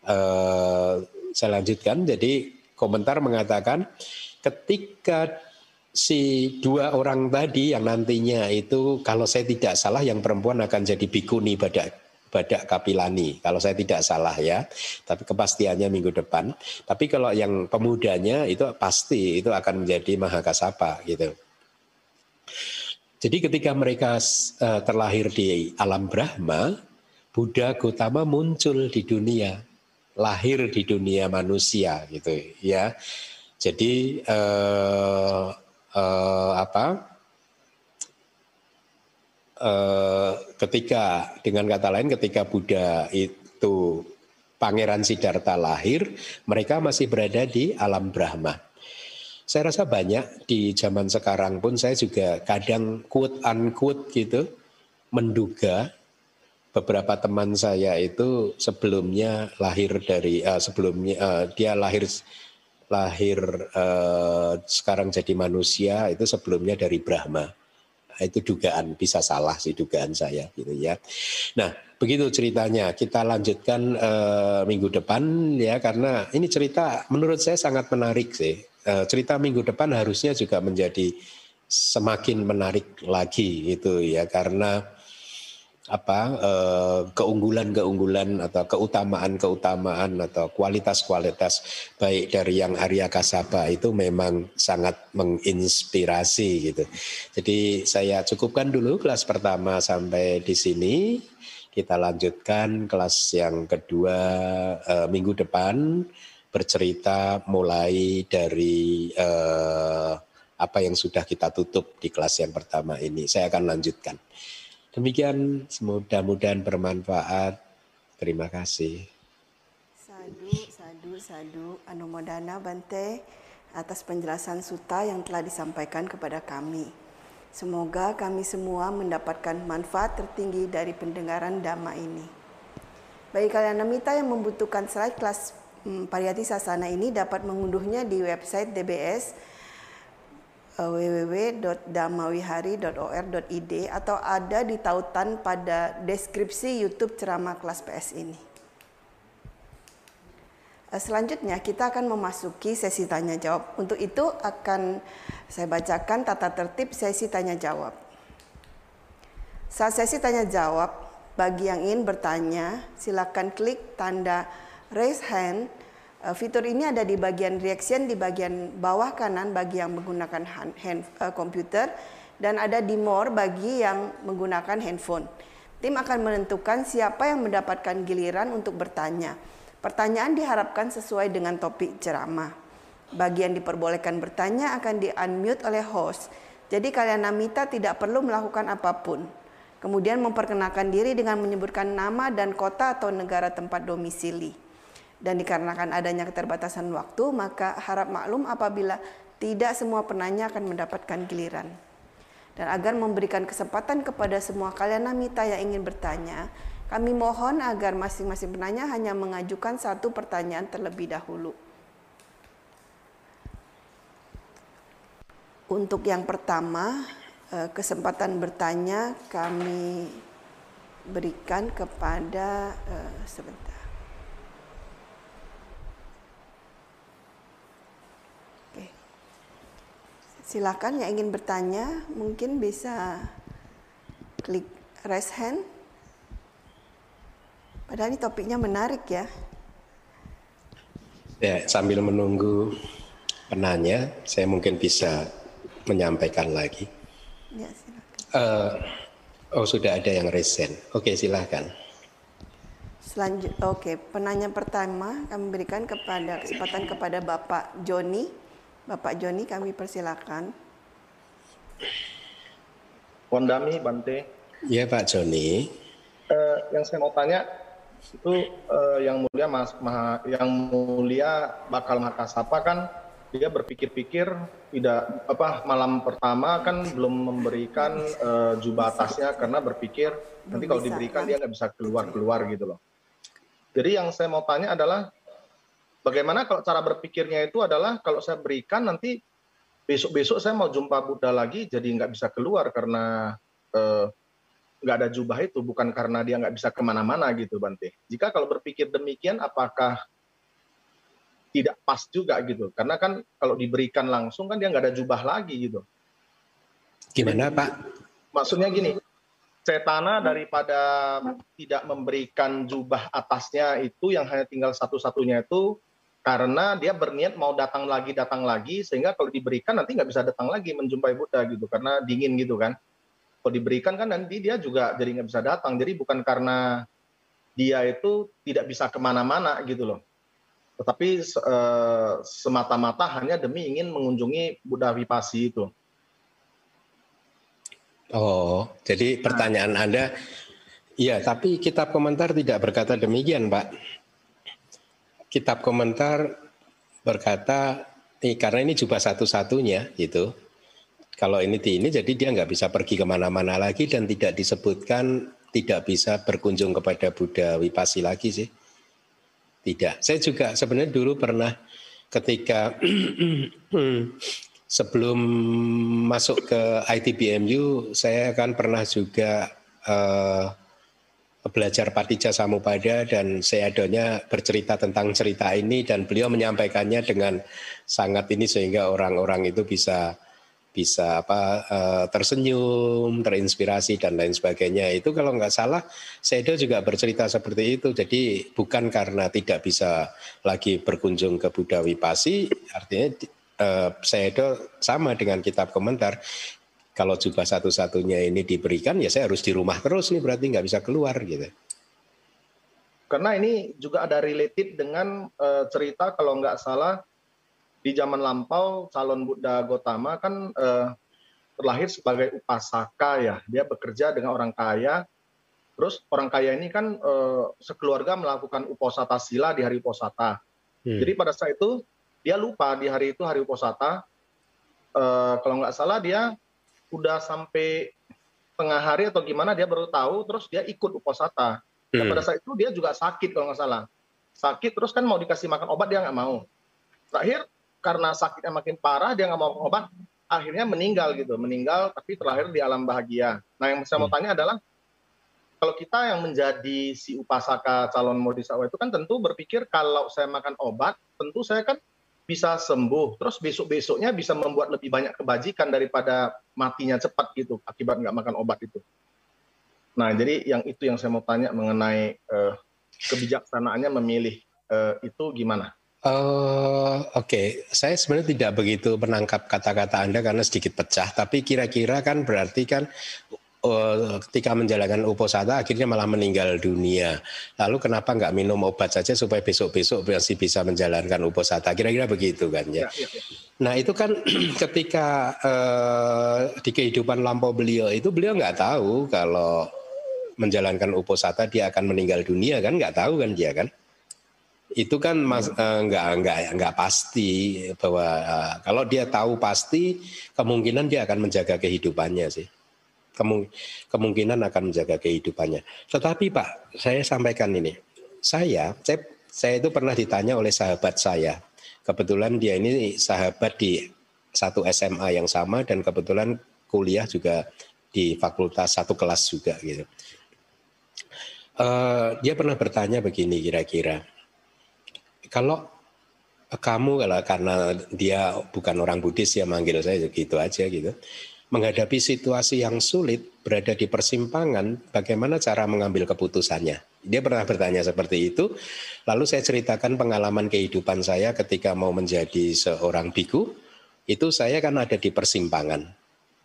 Uh, saya lanjutkan. Jadi komentar mengatakan ketika si dua orang tadi yang nantinya itu kalau saya tidak salah yang perempuan akan jadi bikuni pada Badak Kapilani. Kalau saya tidak salah ya tapi kepastiannya minggu depan. Tapi kalau yang pemudanya itu pasti itu akan menjadi Mahakasapa gitu. Jadi ketika mereka uh, terlahir di alam Brahma Buddha Gautama muncul di dunia lahir di dunia manusia gitu ya. Jadi uh, uh, apa Eh, ketika dengan kata lain ketika Buddha itu Pangeran Siddhartha lahir, mereka masih berada di alam Brahma. Saya rasa banyak di zaman sekarang pun saya juga kadang quote unquote gitu menduga beberapa teman saya itu sebelumnya lahir dari uh, sebelumnya uh, dia lahir lahir uh, sekarang jadi manusia itu sebelumnya dari Brahma itu dugaan bisa salah sih dugaan saya gitu ya. Nah begitu ceritanya kita lanjutkan uh, minggu depan ya karena ini cerita menurut saya sangat menarik sih. Uh, cerita minggu depan harusnya juga menjadi semakin menarik lagi gitu ya karena apa eh, keunggulan-keunggulan atau keutamaan-keutamaan atau kualitas-kualitas baik dari yang Arya Kasaba itu memang sangat menginspirasi gitu. Jadi saya cukupkan dulu kelas pertama sampai di sini. Kita lanjutkan kelas yang kedua eh, minggu depan bercerita mulai dari eh, apa yang sudah kita tutup di kelas yang pertama ini. Saya akan lanjutkan. Demikian mudah-mudahan bermanfaat. Terima kasih. Sadu, sadu, sadu. Anumodana Bante atas penjelasan suta yang telah disampaikan kepada kami. Semoga kami semua mendapatkan manfaat tertinggi dari pendengaran dhamma ini. Bagi kalian namita yang membutuhkan slide kelas hmm, Pariyati Sasana ini dapat mengunduhnya di website DBS www.damawihari.or.id atau ada di tautan pada deskripsi YouTube ceramah kelas PS ini. Eh, selanjutnya kita akan memasuki sesi tanya jawab. Untuk itu akan saya bacakan tata tertib sesi tanya jawab. Saat sesi tanya jawab, bagi yang ingin bertanya, silakan klik tanda raise hand. Eh, fitur ini ada di bagian reaction di bagian bawah kanan bagi yang menggunakan hand, hand uh, komputer dan ada di more bagi yang menggunakan handphone. Tim akan menentukan siapa yang mendapatkan giliran untuk bertanya. Pertanyaan diharapkan sesuai dengan topik ceramah. Bagi yang diperbolehkan bertanya akan di-unmute oleh host. Jadi kalian Namita tidak perlu melakukan apa pun. Kemudian memperkenalkan diri dengan menyebutkan nama dan kota atau negara tempat domisili. Dan dikarenakan adanya keterbatasan waktu, maka harap maklum apabila tidak semua penanya akan mendapatkan giliran. Dan agar memberikan kesempatan kepada semua kalian Namita yang ingin bertanya, kami mohon agar masing-masing penanya hanya mengajukan satu pertanyaan terlebih dahulu. Untuk yang pertama, eh, kesempatan bertanya kami berikan kepada eh, sebentar. Oke. Silakan yang ingin bertanya mungkin bisa klik raise hand. Padahal ini topiknya menarik ya. Ya, sambil menunggu penanya, saya mungkin bisa menyampaikan lagi. Ya, silakan. Uh, oh, sudah ada yang resen. Oke, silakan. Selanjut, oke, penanya pertama kami berikan kepada kesempatan kepada Bapak Joni. Bapak Joni, kami persilakan. Wandami Bante. Ya Pak Joni. Uh, yang saya mau tanya, itu uh, yang mulia mas maha, yang mulia bakal Makasapa kan dia berpikir-pikir tidak apa malam pertama kan belum memberikan uh, jubah atasnya karena berpikir nanti kalau diberikan kan? dia nggak bisa keluar keluar gitu loh. Jadi yang saya mau tanya adalah bagaimana kalau cara berpikirnya itu adalah kalau saya berikan nanti besok-besok saya mau jumpa Buddha lagi jadi nggak bisa keluar karena uh, nggak ada jubah itu bukan karena dia nggak bisa ke mana-mana gitu Bante. Jika kalau berpikir demikian apakah tidak pas juga gitu? Karena kan kalau diberikan langsung kan dia nggak ada jubah lagi gitu. Gimana Pak? Maksudnya gini, cetana daripada tidak memberikan jubah atasnya itu yang hanya tinggal satu-satunya itu karena dia berniat mau datang lagi datang lagi sehingga kalau diberikan nanti nggak bisa datang lagi menjumpai Buddha gitu karena dingin gitu kan kalau diberikan kan nanti dia juga jadi nggak bisa datang. Jadi bukan karena dia itu tidak bisa ke mana-mana gitu loh. Tetapi eh, semata-mata hanya demi ingin mengunjungi Buddha Vipasi itu. Oh, jadi pertanyaan nah. Anda, iya, tapi kitab komentar tidak berkata demikian, Pak. Kitab komentar berkata, nih, karena ini juga satu-satunya, gitu kalau ini di ini jadi dia nggak bisa pergi ke mana-mana lagi dan tidak disebutkan tidak bisa berkunjung kepada Buddha Wipasi lagi sih. Tidak. Saya juga sebenarnya dulu pernah ketika *clears throat* sebelum masuk ke ITBMU saya kan pernah juga uh, belajar Patija Samupada dan seadanya bercerita tentang cerita ini dan beliau menyampaikannya dengan sangat ini sehingga orang-orang itu bisa bisa apa uh, tersenyum, terinspirasi dan lain sebagainya. Itu kalau nggak salah Sedo juga bercerita seperti itu. Jadi bukan karena tidak bisa lagi berkunjung ke Buddha Wipasi, artinya Sedo sama dengan kitab komentar. Kalau juga satu-satunya ini diberikan, ya saya harus di rumah terus nih berarti nggak bisa keluar gitu. Karena ini juga ada related dengan uh, cerita kalau nggak salah di zaman lampau calon Buddha Gotama kan eh, terlahir sebagai upasaka ya. Dia bekerja dengan orang kaya. Terus orang kaya ini kan eh, sekeluarga melakukan uposata sila di hari uposata. Hmm. Jadi pada saat itu dia lupa di hari itu hari uposata. Kalau nggak salah dia udah sampai tengah hari atau gimana dia baru tahu. Terus dia ikut uposata. Dan hmm. pada saat itu dia juga sakit kalau nggak salah. Sakit terus kan mau dikasih makan obat dia nggak mau. Terakhir karena sakitnya makin parah dia nggak mau obat akhirnya meninggal gitu meninggal tapi terlahir di alam bahagia nah yang saya mau hmm. tanya adalah kalau kita yang menjadi si upasaka calon modisawai itu kan tentu berpikir kalau saya makan obat, tentu saya kan bisa sembuh. Terus besok-besoknya bisa membuat lebih banyak kebajikan daripada matinya cepat gitu akibat nggak makan obat itu. Nah, jadi yang itu yang saya mau tanya mengenai uh, kebijaksanaannya memilih uh, itu gimana? Uh, Oke, okay. saya sebenarnya tidak begitu menangkap kata-kata Anda karena sedikit pecah, tapi kira-kira kan berarti kan uh, ketika menjalankan uposata akhirnya malah meninggal dunia. Lalu kenapa nggak minum obat saja supaya besok-besok masih bisa menjalankan uposata? Kira-kira begitu kan ya. ya, ya, ya. Nah itu kan *clears throat* ketika uh, di kehidupan lampau beliau itu beliau nggak tahu kalau menjalankan uposata dia akan meninggal dunia kan nggak tahu kan dia kan itu kan mas uh, nggak nggak nggak pasti bahwa uh, kalau dia tahu pasti kemungkinan dia akan menjaga kehidupannya sih Kemung, kemungkinan akan menjaga kehidupannya. Tetapi pak saya sampaikan ini. Saya saya saya itu pernah ditanya oleh sahabat saya. Kebetulan dia ini sahabat di satu SMA yang sama dan kebetulan kuliah juga di fakultas satu kelas juga gitu. Uh, dia pernah bertanya begini kira-kira, kalau kamu kalau karena dia bukan orang Buddhis ya manggil saya gitu aja gitu. Menghadapi situasi yang sulit, berada di persimpangan, bagaimana cara mengambil keputusannya? Dia pernah bertanya seperti itu. Lalu saya ceritakan pengalaman kehidupan saya ketika mau menjadi seorang biku. Itu saya kan ada di persimpangan,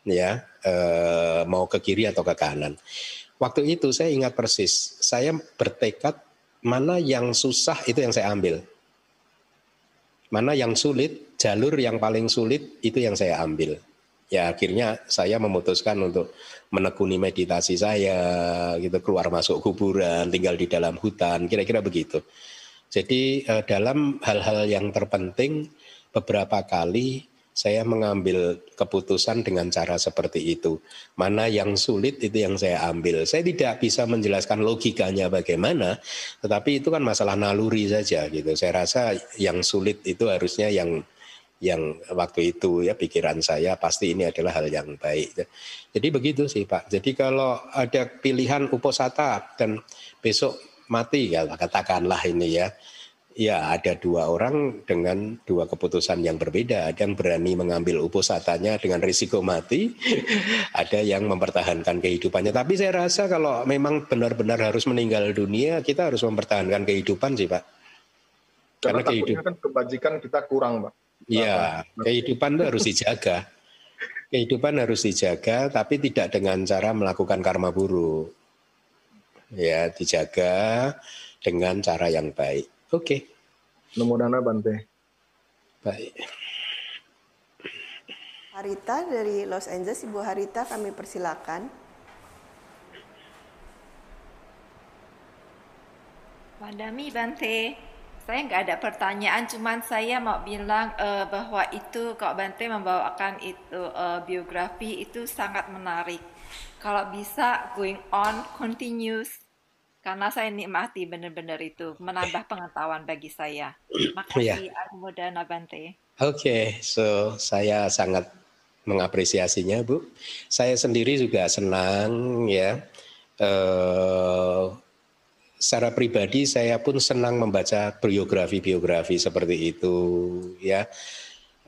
ya, eh, mau ke kiri atau ke kanan. Waktu itu saya ingat persis, saya bertekad mana yang susah itu yang saya ambil. Mana yang sulit, jalur yang paling sulit itu yang saya ambil. Ya akhirnya saya memutuskan untuk menekuni meditasi saya, gitu keluar masuk kuburan, tinggal di dalam hutan, kira-kira begitu. Jadi eh, dalam hal-hal yang terpenting beberapa kali saya mengambil keputusan dengan cara seperti itu. Mana yang sulit itu yang saya ambil. Saya tidak bisa menjelaskan logikanya bagaimana, tetapi itu kan masalah naluri saja gitu. Saya rasa yang sulit itu harusnya yang yang waktu itu ya pikiran saya pasti ini adalah hal yang baik. Jadi begitu sih Pak. Jadi kalau ada pilihan uposata dan besok mati ya katakanlah ini ya Ya, ada dua orang dengan dua keputusan yang berbeda. Ada yang berani mengambil upusatanya dengan risiko mati, *laughs* ada yang mempertahankan kehidupannya. Tapi saya rasa kalau memang benar-benar harus meninggal dunia, kita harus mempertahankan kehidupan sih, Pak. Karena, Karena kehidupan kan kebajikan kita kurang, Pak. Iya, kehidupan itu harus dijaga. Kehidupan harus dijaga, tapi tidak dengan cara melakukan karma buruk. Ya, dijaga dengan cara yang baik. Oke. Okay. Namo Dana Bante. Baik. Harita dari Los Angeles, Ibu Harita kami persilakan. Wadami Bante, saya nggak ada pertanyaan, cuman saya mau bilang uh, bahwa itu kok Bante membawakan itu uh, biografi itu sangat menarik. Kalau bisa going on continuous karena saya nikmati benar-benar itu menambah pengetahuan bagi saya. Makasih yeah. Muda Nabante. Oke, okay, so saya sangat mengapresiasinya, Bu. Saya sendiri juga senang ya. Uh, secara pribadi saya pun senang membaca biografi-biografi seperti itu ya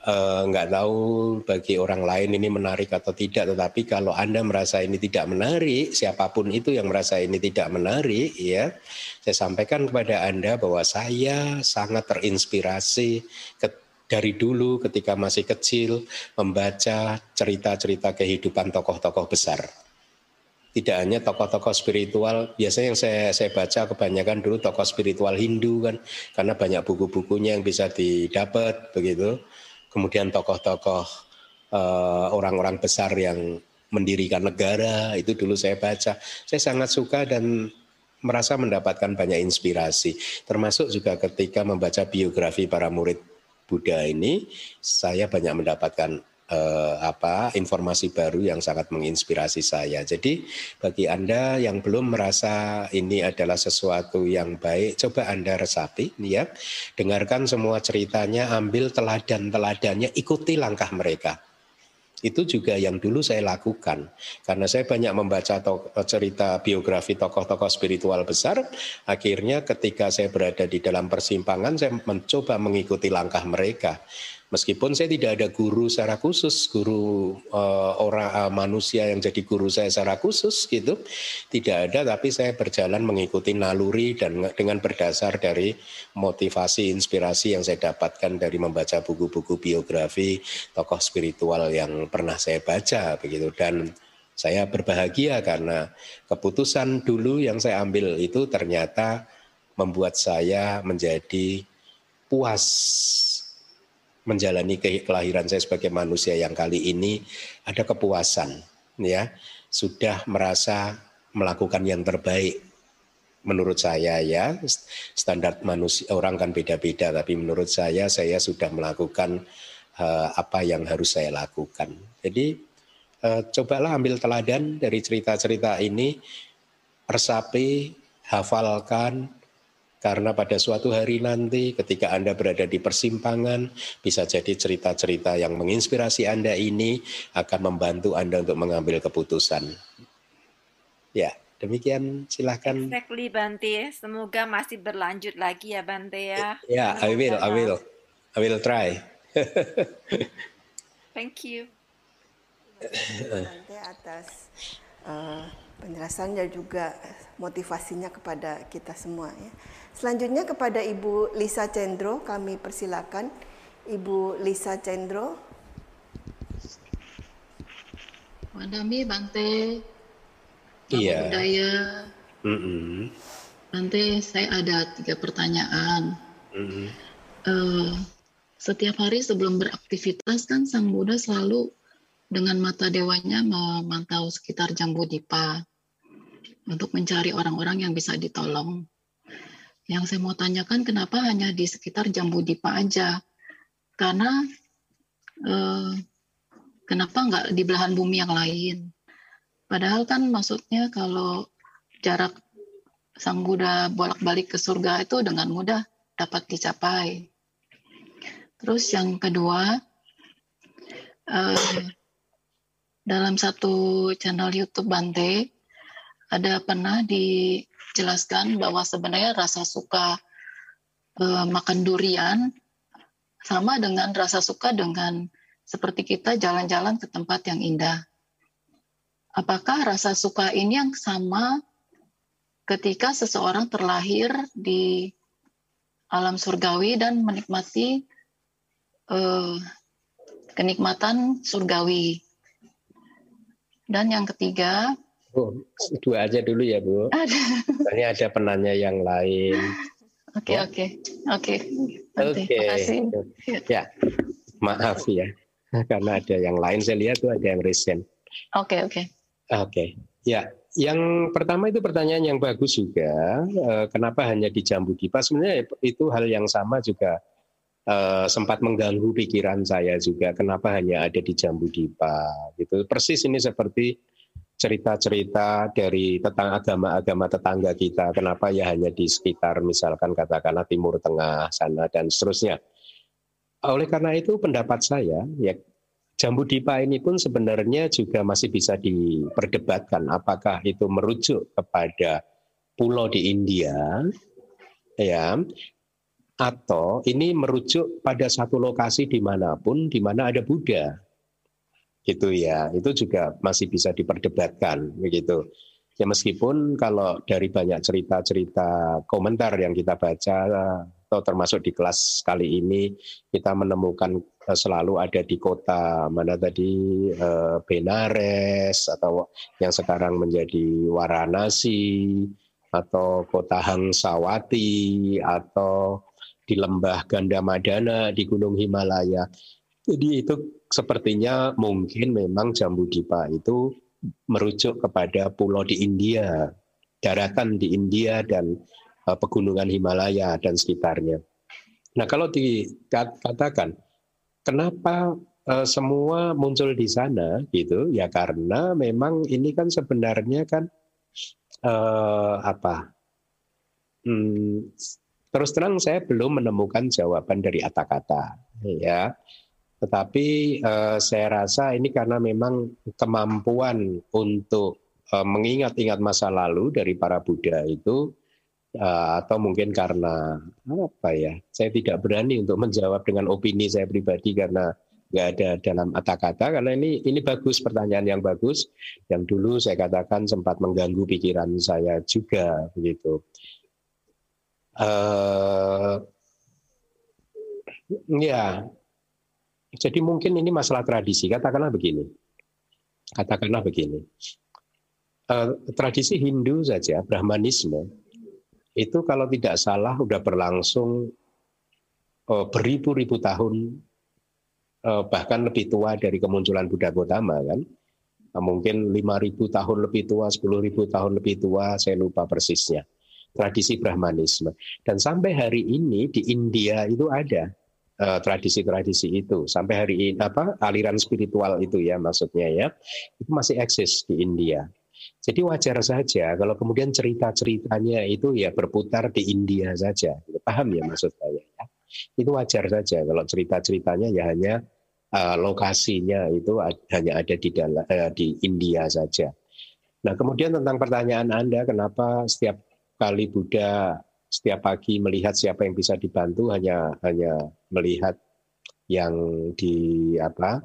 Eh, nggak uh, tahu bagi orang lain ini menarik atau tidak, tetapi kalau anda merasa ini tidak menarik, siapa pun itu yang merasa ini tidak menarik, ya, saya sampaikan kepada anda bahwa saya sangat terinspirasi ke, dari dulu ketika masih kecil membaca cerita-cerita kehidupan tokoh-tokoh besar. Tidak hanya tokoh-tokoh spiritual, biasanya yang saya saya baca kebanyakan dulu tokoh spiritual Hindu kan, karena banyak buku-bukunya yang bisa didapat begitu kemudian tokoh-tokoh uh, orang-orang besar yang mendirikan negara itu dulu saya baca. Saya sangat suka dan merasa mendapatkan banyak inspirasi. Termasuk juga ketika membaca biografi para murid Buddha ini, saya banyak mendapatkan eh, apa informasi baru yang sangat menginspirasi saya. Jadi bagi Anda yang belum merasa ini adalah sesuatu yang baik, coba Anda resapi ya. Dengarkan semua ceritanya, ambil teladan-teladannya, ikuti langkah mereka. Itu juga yang dulu saya lakukan. Karena saya banyak membaca cerita biografi tokoh-tokoh spiritual besar, akhirnya ketika saya berada di dalam persimpangan, saya mencoba mengikuti langkah mereka. Meskipun saya tidak ada guru secara khusus, guru uh, orang uh, manusia yang jadi guru saya secara khusus gitu, tidak ada. Tapi saya berjalan mengikuti naluri dan dengan berdasar dari motivasi, inspirasi yang saya dapatkan dari membaca buku-buku biografi tokoh spiritual yang pernah saya baca begitu. Dan saya berbahagia karena keputusan dulu yang saya ambil itu ternyata membuat saya menjadi puas menjalani kelahiran saya sebagai manusia yang kali ini ada kepuasan ya. Sudah merasa melakukan yang terbaik menurut saya ya. Standar manusia orang kan beda-beda tapi menurut saya saya sudah melakukan uh, apa yang harus saya lakukan. Jadi uh, cobalah ambil teladan dari cerita-cerita ini resapi hafalkan karena pada suatu hari nanti ketika Anda berada di persimpangan, bisa jadi cerita-cerita yang menginspirasi Anda ini akan membantu Anda untuk mengambil keputusan. Ya, demikian silahkan. Exactly Bante, semoga masih berlanjut lagi ya Bante ya. Ya, I will, I will, I will try. Thank you. Bante atas uh, penjelasan dan juga motivasinya kepada kita semua ya. Selanjutnya kepada Ibu Lisa Cendro kami persilakan. Ibu Lisa Cendro. Wadami Bante. Iya. Budaya. Mm -hmm. Bante, saya ada tiga pertanyaan. Mm -hmm. uh, setiap hari sebelum beraktivitas kan Sang Buddha selalu dengan mata dewanya memantau sekitar Jambu Dipa untuk mencari orang-orang yang bisa ditolong. Yang saya mau tanyakan kenapa hanya di sekitar Jambu Dipa aja? Karena eh, kenapa nggak di belahan bumi yang lain? Padahal kan maksudnya kalau jarak Sang Buddha bolak-balik ke surga itu dengan mudah dapat dicapai. Terus yang kedua, eh, dalam satu channel YouTube Bante ada pernah di jelaskan bahwa sebenarnya rasa suka uh, makan durian sama dengan rasa suka dengan seperti kita jalan-jalan ke tempat yang indah. Apakah rasa suka ini yang sama ketika seseorang terlahir di alam surgawi dan menikmati uh, kenikmatan surgawi? Dan yang ketiga, Oh, dua aja dulu ya Bu. Ada. Ini ada penanya yang lain. Oke oke oke. Oke. Ya, maaf ya, *laughs* karena ada yang lain. Saya lihat tuh ada yang recent. Oke okay, oke. Okay. Oke, okay. ya. Yang pertama itu pertanyaan yang bagus juga. Eh, kenapa hanya di Jambu Dipa? Sebenarnya itu hal yang sama juga uh, sempat mengganggu pikiran saya juga. Kenapa hanya ada di Jambu Dipa? Gitu. Persis ini seperti cerita-cerita dari tentang agama-agama tetangga kita. Kenapa ya hanya di sekitar misalkan katakanlah Timur Tengah sana dan seterusnya. Oleh karena itu pendapat saya ya Jambu Dipa ini pun sebenarnya juga masih bisa diperdebatkan apakah itu merujuk kepada pulau di India ya atau ini merujuk pada satu lokasi di mana pun di mana ada Buddha gitu ya. Itu juga masih bisa diperdebatkan begitu. Ya meskipun kalau dari banyak cerita-cerita komentar yang kita baca atau termasuk di kelas kali ini kita menemukan eh, selalu ada di kota mana tadi eh, Benares atau yang sekarang menjadi Waranasi atau kota Hangsawati atau di lembah Gandamadana di Gunung Himalaya jadi itu sepertinya mungkin memang Jambu Dipa itu merujuk kepada pulau di India, daratan di India dan uh, pegunungan Himalaya dan sekitarnya. Nah kalau dikatakan kenapa uh, semua muncul di sana gitu ya karena memang ini kan sebenarnya kan uh, apa hmm, terus terang saya belum menemukan jawaban dari kata-kata ya Tetapi uh, saya rasa ini karena memang kemampuan untuk uh, mengingat-ingat masa lalu dari para Buddha itu uh, atau mungkin karena apa ya? Saya tidak berani untuk menjawab dengan opini saya pribadi karena nggak ada dalam kata-kata karena ini ini bagus pertanyaan yang bagus yang dulu saya katakan sempat mengganggu pikiran saya juga begitu. Uh, ya, jadi mungkin ini masalah tradisi. Katakanlah begini. Katakanlah begini. Uh, tradisi Hindu saja, Brahmanisme, itu kalau tidak salah sudah berlangsung uh, beribu-ribu tahun, uh, bahkan lebih tua dari kemunculan Buddha Gautama kan. Uh, mungkin 5.000 tahun lebih tua, 10.000 tahun lebih tua, saya lupa persisnya. Tradisi Brahmanisme. Dan sampai hari ini di India itu ada Eh, tradisi-tradisi itu sampai hari ini apa aliran spiritual itu ya maksudnya ya itu masih eksis di India. Jadi wajar saja kalau kemudian cerita-ceritanya itu ya berputar di India saja. Paham ya maksud saya ya? Itu wajar saja kalau cerita-ceritanya ya hanya uh, lokasinya itu hanya ada di dalam uh, di India saja. Nah, kemudian tentang pertanyaan Anda kenapa setiap kali Buddha setiap pagi melihat siapa yang bisa dibantu hanya hanya melihat yang di apa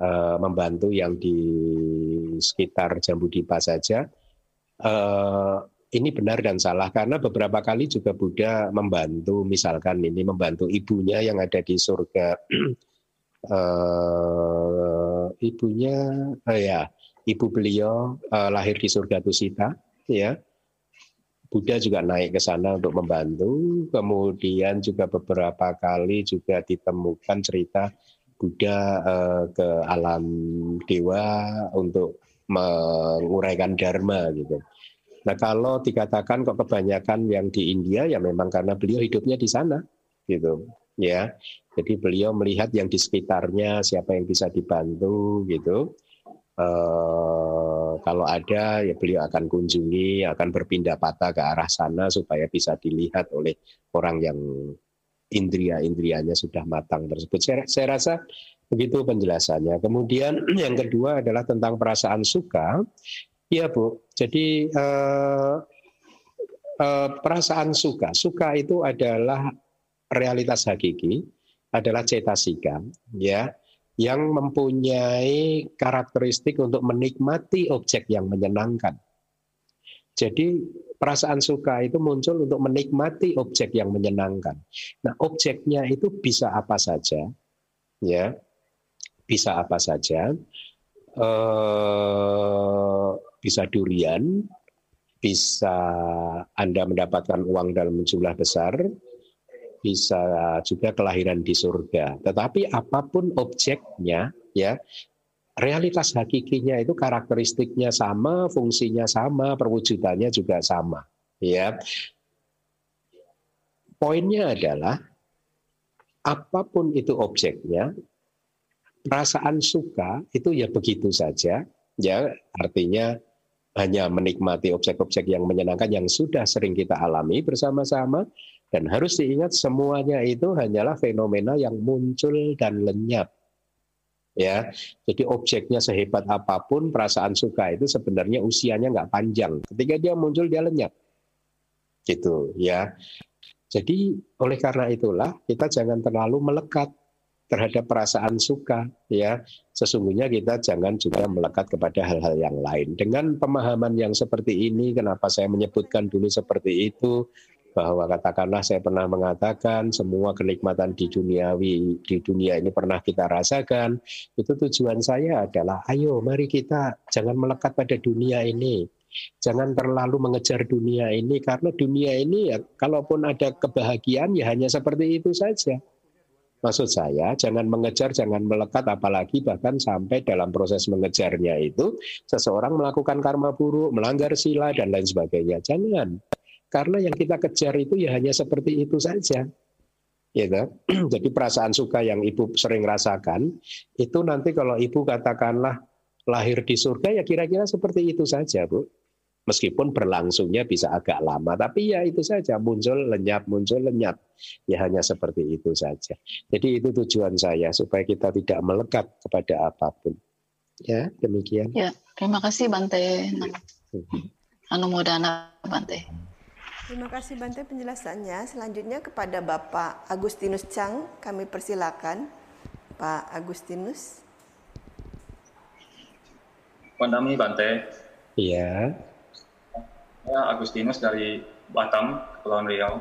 uh, membantu yang di sekitar Jambu Dipa saja. Uh, ini benar dan salah karena beberapa kali juga Buddha membantu misalkan ini membantu ibunya yang ada di surga uh, *clears throat* ibunya uh, ya ibu beliau uh, lahir di surga Tusita ya Buddha juga naik ke sana untuk membantu. Kemudian juga beberapa kali juga ditemukan cerita Buddha eh, ke alam dewa untuk menguraikan dharma gitu. Nah kalau dikatakan kok kebanyakan yang di India ya memang karena beliau hidupnya di sana gitu ya. Jadi beliau melihat yang di sekitarnya siapa yang bisa dibantu gitu. Eh, kalau ada ya beliau akan kunjungi, akan berpindah patah ke arah sana supaya bisa dilihat oleh orang yang indria-indrianya sudah matang tersebut. Saya, saya rasa begitu penjelasannya. Kemudian *clears throat* yang kedua adalah tentang perasaan suka. Iya Bu, jadi eh, eh, perasaan suka, suka itu adalah realitas hakiki, adalah cetasika, ya yang mempunyai karakteristik untuk menikmati objek yang menyenangkan. Jadi perasaan suka itu muncul untuk menikmati objek yang menyenangkan. Nah, objeknya itu bisa apa saja, ya, bisa apa saja, eh, bisa durian, bisa Anda mendapatkan uang dalam jumlah besar, bisa juga kelahiran di surga. Tetapi apa pun objeknya, ya realitas hakikinya itu karakteristiknya sama, fungsinya sama, perwujudannya juga sama. Ya, poinnya adalah apa pun itu objeknya, perasaan suka itu ya begitu saja. Ya, artinya hanya menikmati objek-objek yang menyenangkan yang sudah sering kita alami bersama-sama dan harus diingat semuanya itu hanyalah fenomena yang muncul dan lenyap. Ya, jadi objeknya sehebat apa pun perasaan suka itu sebenarnya usianya nggak panjang. Ketika dia muncul dia lenyap, gitu ya. Jadi oleh karena itulah kita jangan terlalu melekat terhadap perasaan suka ya sesungguhnya kita jangan juga melekat kepada hal-hal yang lain dengan pemahaman yang seperti ini kenapa saya menyebutkan dulu seperti itu bahwa katakanlah saya pernah mengatakan semua kenikmatan di duniawi di dunia ini pernah kita rasakan itu tujuan saya adalah ayo mari kita jangan melekat pada dunia ini jangan terlalu mengejar dunia ini karena dunia ini ya kalaupun ada kebahagiaan ya hanya seperti itu saja Maksud saya, jangan mengejar, jangan melekat, apalagi bahkan sampai dalam proses mengejarnya itu, seseorang melakukan karma buruk, melanggar sila, dan lain sebagainya. Jangan. Karena yang kita kejar itu ya hanya seperti itu saja. Gitu. *clears throat* Jadi perasaan suka yang ibu sering rasakan itu nanti kalau ibu katakanlah lahir di surga ya kira-kira seperti itu saja, Bu. Meskipun berlangsungnya bisa agak lama, tapi ya itu saja muncul lenyap, muncul lenyap. Ya hanya seperti itu saja. Jadi itu tujuan saya supaya kita tidak melekat kepada apa pun. Ya, demikian. Ya, terima kasih Bante. Anu Modana Bante. Terima kasih Bante penjelasannya. Selanjutnya kepada Bapak Agustinus Chang, kami persilakan. Pak Agustinus. Pandami Bante. Iya. Saya Agustinus dari Batam, Kepulauan Riau.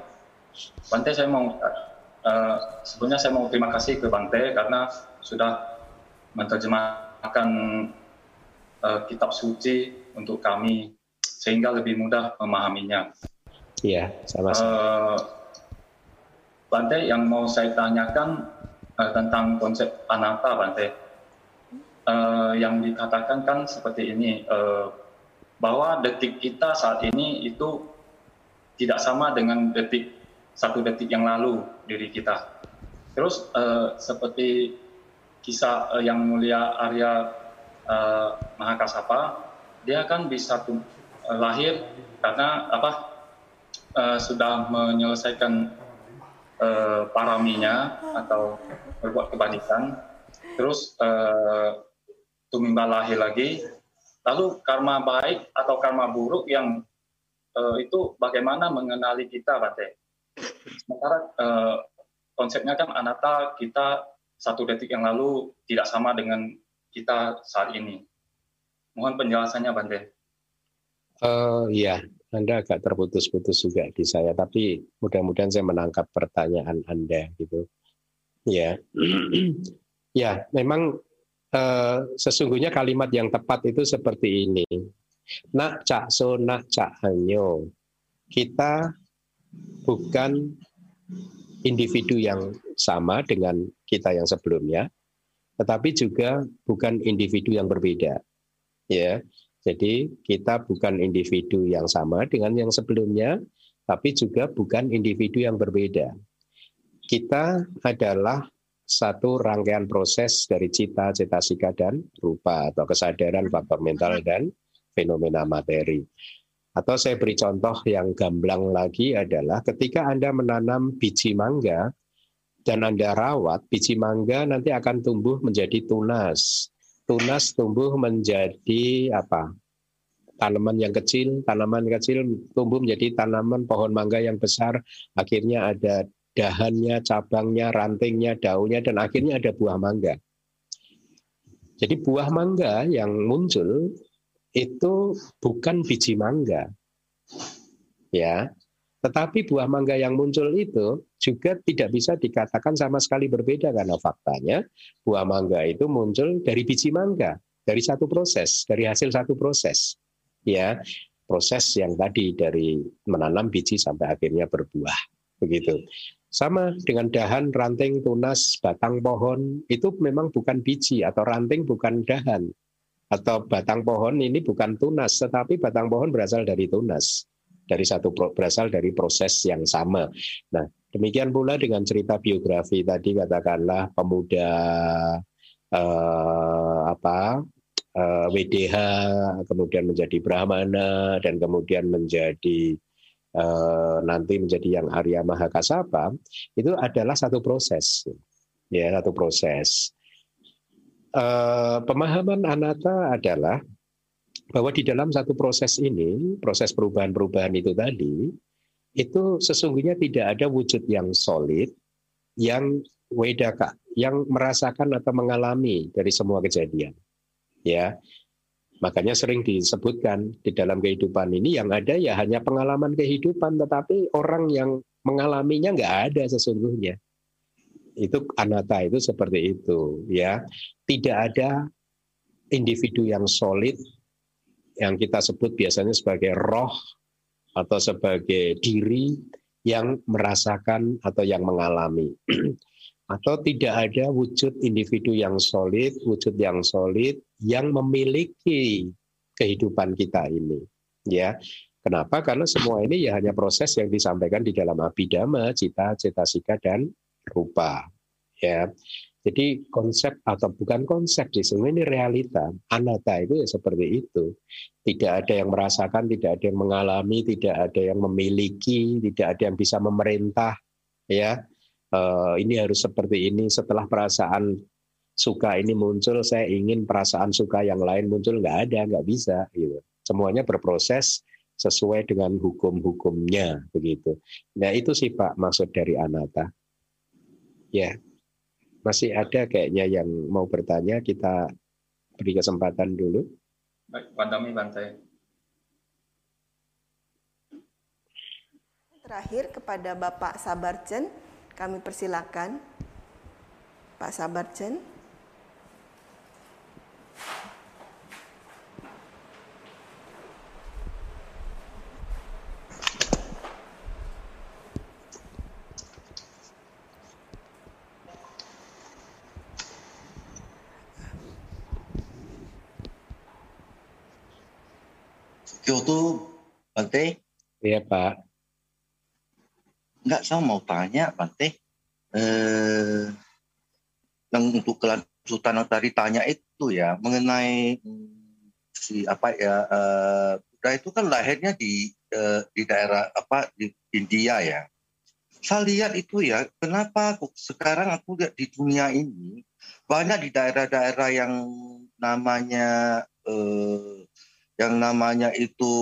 Bante saya mau uh, sebelumnya saya mau terima kasih ke Bante karena sudah menerjemahkan uh, kitab suci untuk kami sehingga lebih mudah memahaminya. Iya, sama-sama. Uh, Bante yang mau saya tanyakan uh, tentang konsep anatta Bante. Uh, yang dikatakan kan seperti ini, uh, bahwa detik kita saat ini itu tidak sama dengan detik satu detik yang lalu diri kita. Terus uh, seperti kisah uh, yang mulia Arya uh, Mahakasapa, dia kan bisa lahir karena apa sudah menyelesaikan uh, paraminya atau berbuat kebaikan, terus uh, tumimba lahir lagi Lalu karma baik atau karma buruk yang itu bagaimana mengenali kita, Bante? Sementara konsepnya kan anatta kita satu detik yang lalu tidak sama dengan kita saat ini. Mohon penjelasannya, Bante. Uh, ya, Anda agak terputus-putus juga di saya, tapi mudah-mudahan saya menangkap pertanyaan Anda gitu. Ya, *clears throat* ya, memang eh, sesungguhnya kalimat yang tepat itu seperti ini. Nak cak so nak cak hanyo. Kita bukan individu yang sama dengan kita yang sebelumnya, tetapi juga bukan individu yang berbeda. Ya. Jadi kita bukan individu yang sama dengan yang sebelumnya, tapi juga bukan individu yang berbeda. Kita adalah satu rangkaian proses dari cita, cetasika, dan rupa atau kesadaran faktor mental dan fenomena materi. Atau saya beri contoh yang gamblang lagi adalah ketika Anda menanam biji mangga dan Anda rawat, biji mangga nanti akan tumbuh menjadi tunas. Tunas tumbuh menjadi apa? Tanaman yang kecil, tanaman kecil tumbuh menjadi tanaman pohon mangga yang besar, akhirnya ada dahannya, cabangnya, rantingnya, daunnya, dan akhirnya ada buah mangga. Jadi buah mangga yang muncul itu bukan biji mangga. Ya. Tetapi buah mangga yang muncul itu juga tidak bisa dikatakan sama sekali berbeda karena faktanya buah mangga itu muncul dari biji mangga, dari satu proses, dari hasil satu proses. Ya, proses yang tadi dari menanam biji sampai akhirnya berbuah. Begitu. Sama dengan dahan, ranting, tunas, batang pohon, itu memang bukan biji atau ranting bukan dahan. Atau batang pohon ini bukan tunas, tetapi batang pohon berasal dari tunas. Dari satu berasal dari proses yang sama. Nah, demikian pula dengan cerita biografi tadi katakanlah pemuda eh, apa eh, WDH kemudian menjadi Brahmana dan kemudian menjadi Eh, nanti menjadi yang Arya Mahakasapa itu adalah satu proses ya satu proses. Uh, pemahaman Anata adalah bahwa di dalam satu proses ini proses perubahan-perubahan itu tadi itu sesungguhnya tidak ada wujud yang solid yang wedaka yang merasakan atau mengalami dari semua kejadian ya Makanya sering disebutkan di dalam kehidupan ini yang ada ya hanya pengalaman kehidupan, tetapi orang yang mengalaminya nggak ada sesungguhnya. Itu anata itu seperti itu, ya. Tidak ada individu yang solid yang kita sebut biasanya sebagai roh atau sebagai diri yang merasakan atau yang mengalami. *clears throat* atau tidak ada wujud individu yang solid, wujud yang solid yang memiliki kehidupan kita ini. Ya, kenapa? Karena semua ini ya hanya proses yang disampaikan di dalam abidama, cita, cetasika dan rupa. Ya, Jadi konsep atau bukan konsep sih, sebenarnya ini realita. Anata itu ya seperti itu. Tidak ada yang merasakan, tidak ada yang mengalami, tidak ada yang memiliki, tidak ada yang bisa memerintah. Ya, uh, ini harus seperti ini. Setelah perasaan suka ini muncul, saya ingin perasaan suka yang lain muncul, nggak ada, nggak bisa. Gitu. Semuanya berproses sesuai dengan hukum-hukumnya begitu. Nah itu sih Pak maksud dari anata. Ya, masih ada kayaknya yang mau bertanya, kita beri kesempatan dulu. Baik, Pandami Bantai. Terakhir kepada Bapak Sabarcen, kami persilakan. Pak Sabarcen. Kyoto, Bante. Iya Pak. Enggak, saya mau tanya Bante. Eh, yang untuk kelanjutan yang tadi tanya itu ya mengenai hmm, si apa ya Buddha itu kan lahirnya di uh, di daerah apa di India ya. Saya lihat itu ya, kenapa sekarang aku lihat di dunia ini banyak di daerah-daerah yang namanya uh, yang namanya itu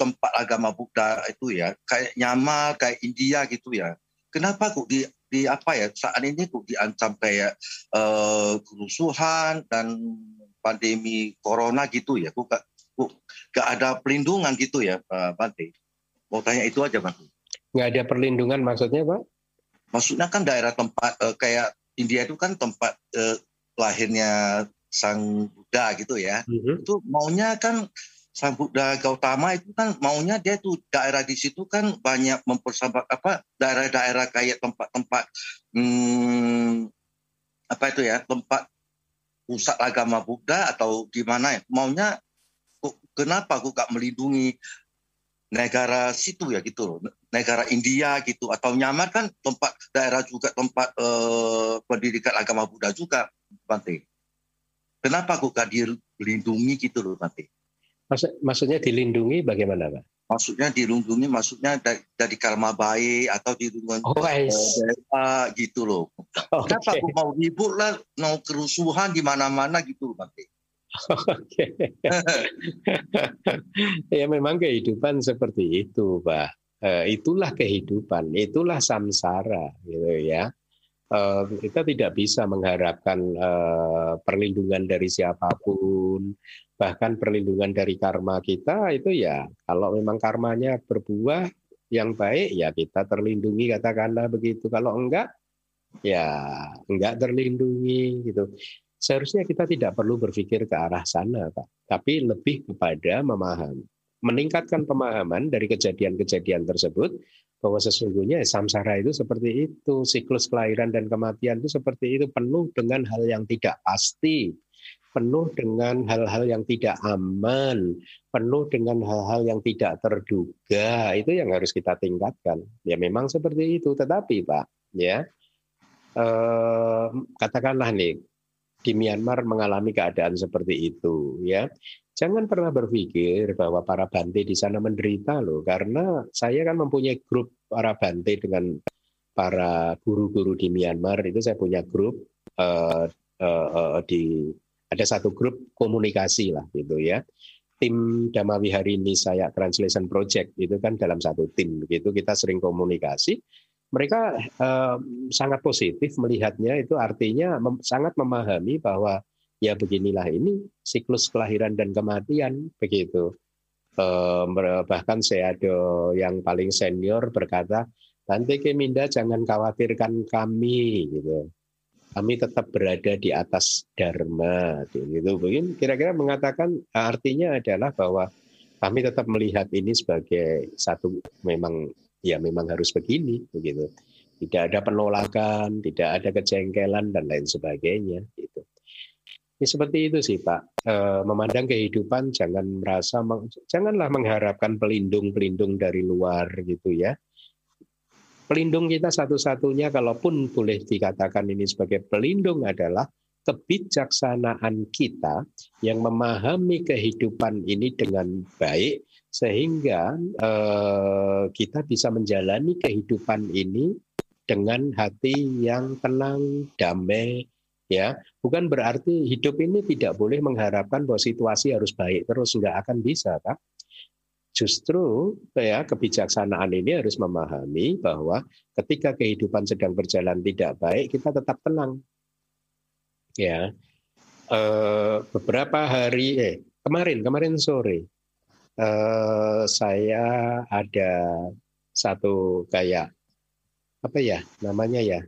tempat agama Buddha itu ya kayak Myanmar kayak India gitu ya. Kenapa kok di di apa ya saat ini kok diancam kayak uh, kerusuhan dan pandemi corona gitu ya? Kok kok gak ada perlindungan gitu ya Pak Bante? Mau tanya itu aja Pak nggak ada perlindungan maksudnya Pak? Maksudnya kan daerah tempat uh, kayak India itu kan tempat uh, lahirnya sang Buddha gitu ya. Mm-hmm. Itu maunya kan sang Buddha Gautama itu kan maunya dia tuh daerah di situ kan banyak mempersahabat apa daerah-daerah kayak tempat-tempat hmm, apa itu ya tempat pusat agama Buddha atau gimana ya maunya kenapa aku gak melindungi negara situ ya gitu loh negara India gitu atau Myanmar kan tempat daerah juga tempat uh, pendidikan agama Buddha juga Bante. Kenapa kok gak dilindungi gitu loh nanti? Maksud, maksudnya dilindungi bagaimana Pak? Maksudnya dilindungi, maksudnya dari, dari karma baik atau dilindungi oh, uh, gitu loh. Oh, Kenapa okay. mau ribut lah, mau kerusuhan di mana-mana gitu loh nanti? *laughs* Oke. *laughs* ya memang kehidupan seperti itu, Pak. Uh, itulah kehidupan, itulah samsara, gitu ya. Eh, kita tidak bisa mengharapkan eh, perlindungan dari siapa pun, bahkan perlindungan dari karma kita itu ya kalau memang karmanya berbuah yang baik ya kita terlindungi katakanlah begitu. Kalau enggak ya enggak terlindungi gitu. Seharusnya kita tidak perlu berpikir ke arah sana, Pak, tapi lebih kepada memahami meningkatkan pemahaman dari kejadian-kejadian tersebut bahwa sesungguhnya samsara itu seperti itu, siklus kelahiran dan kematian itu seperti itu, penuh dengan hal yang tidak pasti, penuh dengan hal-hal yang tidak aman, penuh dengan hal-hal yang tidak terduga. Itu yang harus kita tingkatkan. Ya memang seperti itu, tetapi Pak, ya eh, katakanlah nih di Myanmar mengalami keadaan seperti itu, ya Jangan pernah berpikir bahwa para bante di sana menderita loh, karena saya kan mempunyai grup para bante dengan para guru-guru di Myanmar itu saya punya grup uh, uh, uh, di ada satu grup komunikasi lah gitu ya. Tim Damawi hari ini saya Translation Project itu kan dalam satu tim gitu kita sering komunikasi. Mereka uh, sangat positif melihatnya itu artinya mem sangat memahami bahwa ya beginilah ini siklus kelahiran dan kematian begitu. bahkan saya ada yang paling senior berkata, Bante Keminda jangan khawatirkan kami gitu. Kami tetap berada di atas dharma gitu. Begini kira-kira mengatakan artinya adalah bahwa kami tetap melihat ini sebagai satu memang ya memang harus begini begitu. Tidak ada penolakan, tidak ada kejengkelan dan lain sebagainya gitu. Ya, seperti itu sih Pak. E, memandang kehidupan jangan merasa janganlah mengharapkan pelindung-pelindung dari luar gitu ya. pelindung kita satu-satunya kalaupun boleh dikatakan ini sebagai pelindung adalah kebijaksanaan kita yang memahami kehidupan ini dengan baik sehingga eh, kita bisa menjalani kehidupan ini dengan hati yang tenang, damai, ya. Bukan berarti hidup ini tidak boleh mengharapkan bahwa situasi harus baik terus nggak akan bisa kan justru ya kebijaksanaan ini harus memahami bahwa ketika kehidupan sedang berjalan tidak baik kita tetap tenang. Ya. Eh, beberapa hari eh kemarin kemarin sore eh, saya ada satu kayak apa ya namanya ya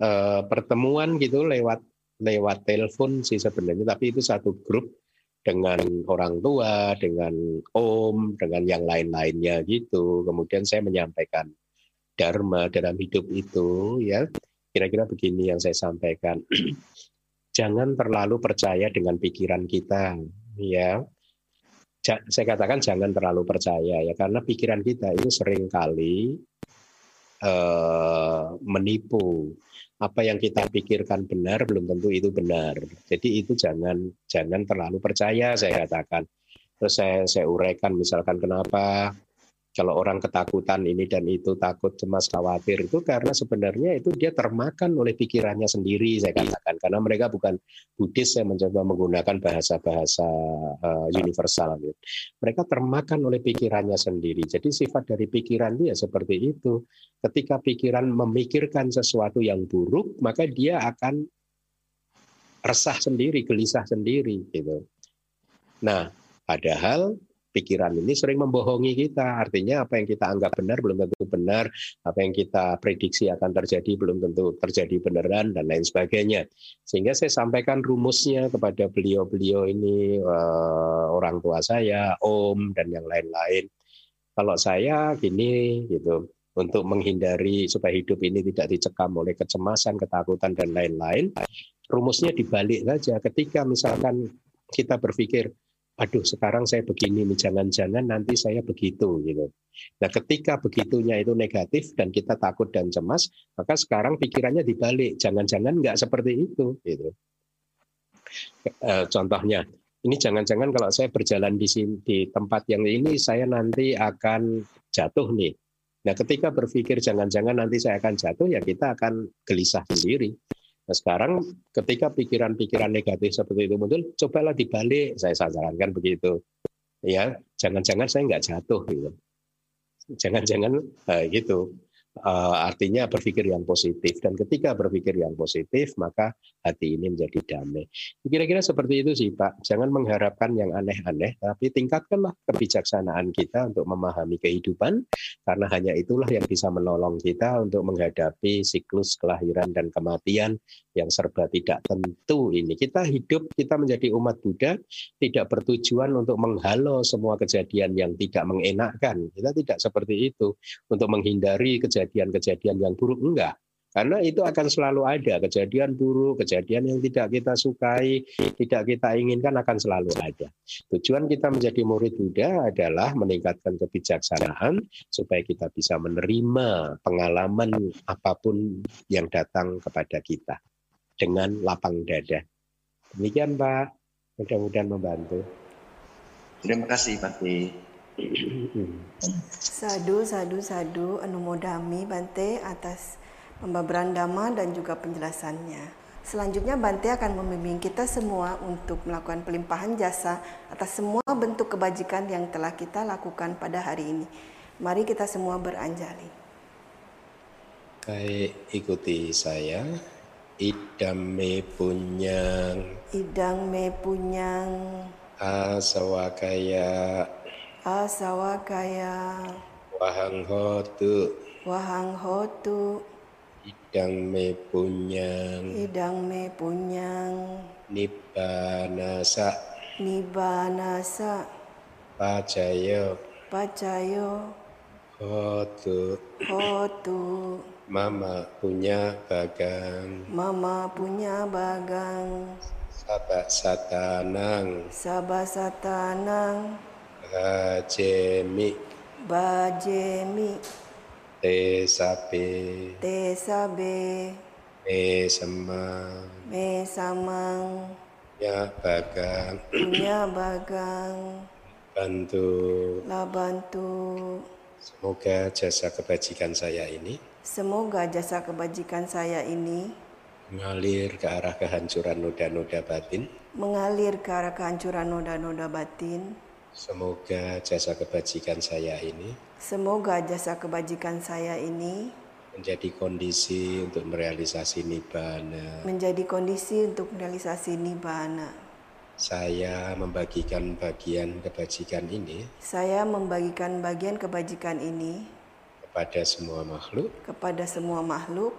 eh, pertemuan gitu lewat lewat telepon sih sebenarnya tapi itu satu grup dengan orang tua, dengan om, dengan yang lain-lainnya gitu. Kemudian saya menyampaikan dharma dalam hidup itu ya. Kira-kira begini yang saya sampaikan. *clears throat* Jangan terlalu percaya dengan pikiran kita ya. Saya katakan jangan terlalu percaya ya karena pikiran kita itu sering kali uh, menipu apa yang kita pikirkan benar belum tentu itu benar. Jadi itu jangan jangan terlalu percaya saya katakan. Terus saya saya uraikan misalkan kenapa kalau orang ketakutan ini dan itu takut cemas khawatir itu karena sebenarnya itu dia termakan oleh pikirannya sendiri saya katakan. Karena mereka bukan Buddhis saya mencoba menggunakan bahasa-bahasa uh, universal gitu. mereka termakan oleh pikirannya sendiri. Jadi sifat dari pikiran dia seperti itu. Ketika pikiran memikirkan sesuatu yang buruk maka dia akan resah sendiri gelisah sendiri gitu. Nah padahal pikiran ini sering membohongi kita. Artinya apa yang kita anggap benar belum tentu benar, apa yang kita prediksi akan terjadi belum tentu terjadi beneran dan lain sebagainya. Sehingga saya sampaikan rumusnya kepada beliau-beliau ini uh, orang tua saya, om dan yang lain-lain. Kalau saya gini gitu, untuk menghindari supaya hidup ini tidak dicekam oleh kecemasan, ketakutan dan lain-lain, rumusnya dibalik saja. Ketika misalkan kita berpikir aduh sekarang saya begini nih jangan-jangan nanti saya begitu gitu. Nah ketika begitunya itu negatif dan kita takut dan cemas, maka sekarang pikirannya dibalik, jangan-jangan nggak seperti itu gitu. E, contohnya, ini jangan-jangan kalau saya berjalan di sini di tempat yang ini saya nanti akan jatuh nih. Nah ketika berpikir jangan-jangan nanti saya akan jatuh ya kita akan gelisah sendiri. Nah sekarang ketika pikiran-pikiran negatif seperti itu muncul, cobalah dibalik. Saya sarankan begitu. Ya, jangan-jangan saya nggak jatuh gitu. Jangan-jangan uh, gitu. Uh, artinya berpikir yang positif dan ketika berpikir yang positif maka hati ini menjadi damai. Kira-kira seperti itu sih Pak. Jangan mengharapkan yang aneh-aneh, tapi tingkatkanlah kebijaksanaan kita untuk memahami kehidupan karena hanya itulah yang bisa menolong kita untuk menghadapi siklus kelahiran dan kematian yang serba tidak tentu ini. Kita hidup, kita menjadi umat Buddha tidak bertujuan untuk menghalau semua kejadian yang tidak mengenakkan. Kita tidak seperti itu untuk menghindari kejadian-kejadian yang buruk enggak. Karena itu akan selalu ada kejadian buruk, kejadian yang tidak kita sukai, tidak kita inginkan akan selalu ada. Tujuan kita menjadi murid Buddha adalah meningkatkan kebijaksanaan supaya kita bisa menerima pengalaman apa pun yang datang kepada kita dengan lapang dada. Demikian Pak, mudah-mudahan membantu. Terima kasih Pak Sadu, sadu, sadu, anumodami Bante atas pembabaran dhamma dan juga penjelasannya. Selanjutnya Bante akan membimbing kita semua untuk melakukan pelimpahan jasa atas semua bentuk kebajikan yang telah kita lakukan pada hari ini. Mari kita semua beranjali. Baik, ikuti saya. Idam me punyang Idang me punyang Asawakaya Asawakaya. Wahang hotu Wahang hotu Idang me punyang Idang me punyang Nibbanasa. Nibbanasa. Pacayo Pacayo Hotu. Hotu. Mama punya bagang. Mama punya bagang. Sabak satanang. Sabak satanang. Bajemi. Bajemi. Te sabe. Te sabe. Me semang. Me samang. Ya bagang. Punya *clears throat* bagang. Bantu. La bantu. Semoga jasa kebajikan saya ini Semoga jasa kebajikan saya ini mengalir ke arah kehancuran noda-noda batin. mengalir ke arah kehancuran noda-noda batin. Semoga jasa kebajikan saya ini Semoga jasa kebajikan saya ini menjadi kondisi untuk merealisasi nibbana. menjadi kondisi untuk realisasi nibbana. Saya membagikan bagian kebajikan ini Saya membagikan bagian kebajikan ini kepada semua makhluk. kepada semua makhluk.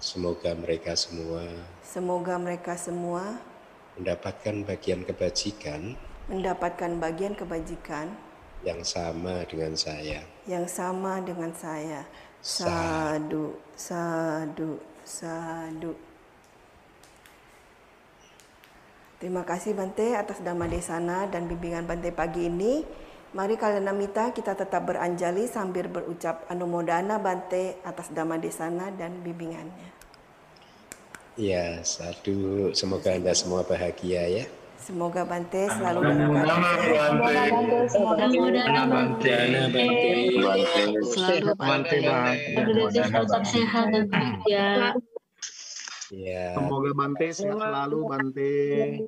Semoga mereka semua Semoga mereka semua mendapatkan bagian kebajikan mendapatkan bagian kebajikan yang sama dengan saya. yang sama dengan saya. Sadu, sadu, sadu. Terima kasih Bante atas Dhamma Desana dan bimbingan Bante pagi ini. Mari kalian namita kita tetap beranjali sambil berucap anumodana Bante atas Dhamma Desana dan bimbingannya. Ya, sadu. Semoga Anda semua bahagia ya. Semoga Bante selalu dalam keadaan Selalu Bante. Tetap sehat dan bahagia. Ya. Semoga Bante sehat selalu Bante.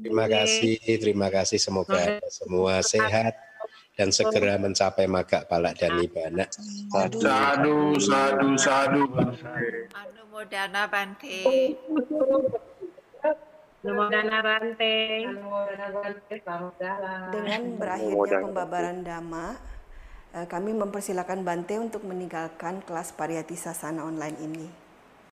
Terima kasih, terima kasih. Semoga semua sehat. dan segera mencapai maga palak dan nibbana. Sadu, sadu, sadu. Anumodana Bante. Anumodana Bante. Dengan berakhirnya pembabaran Dhamma, eh, kami mempersilakan Bante untuk meninggalkan kelas Pariyati Sasana online ini.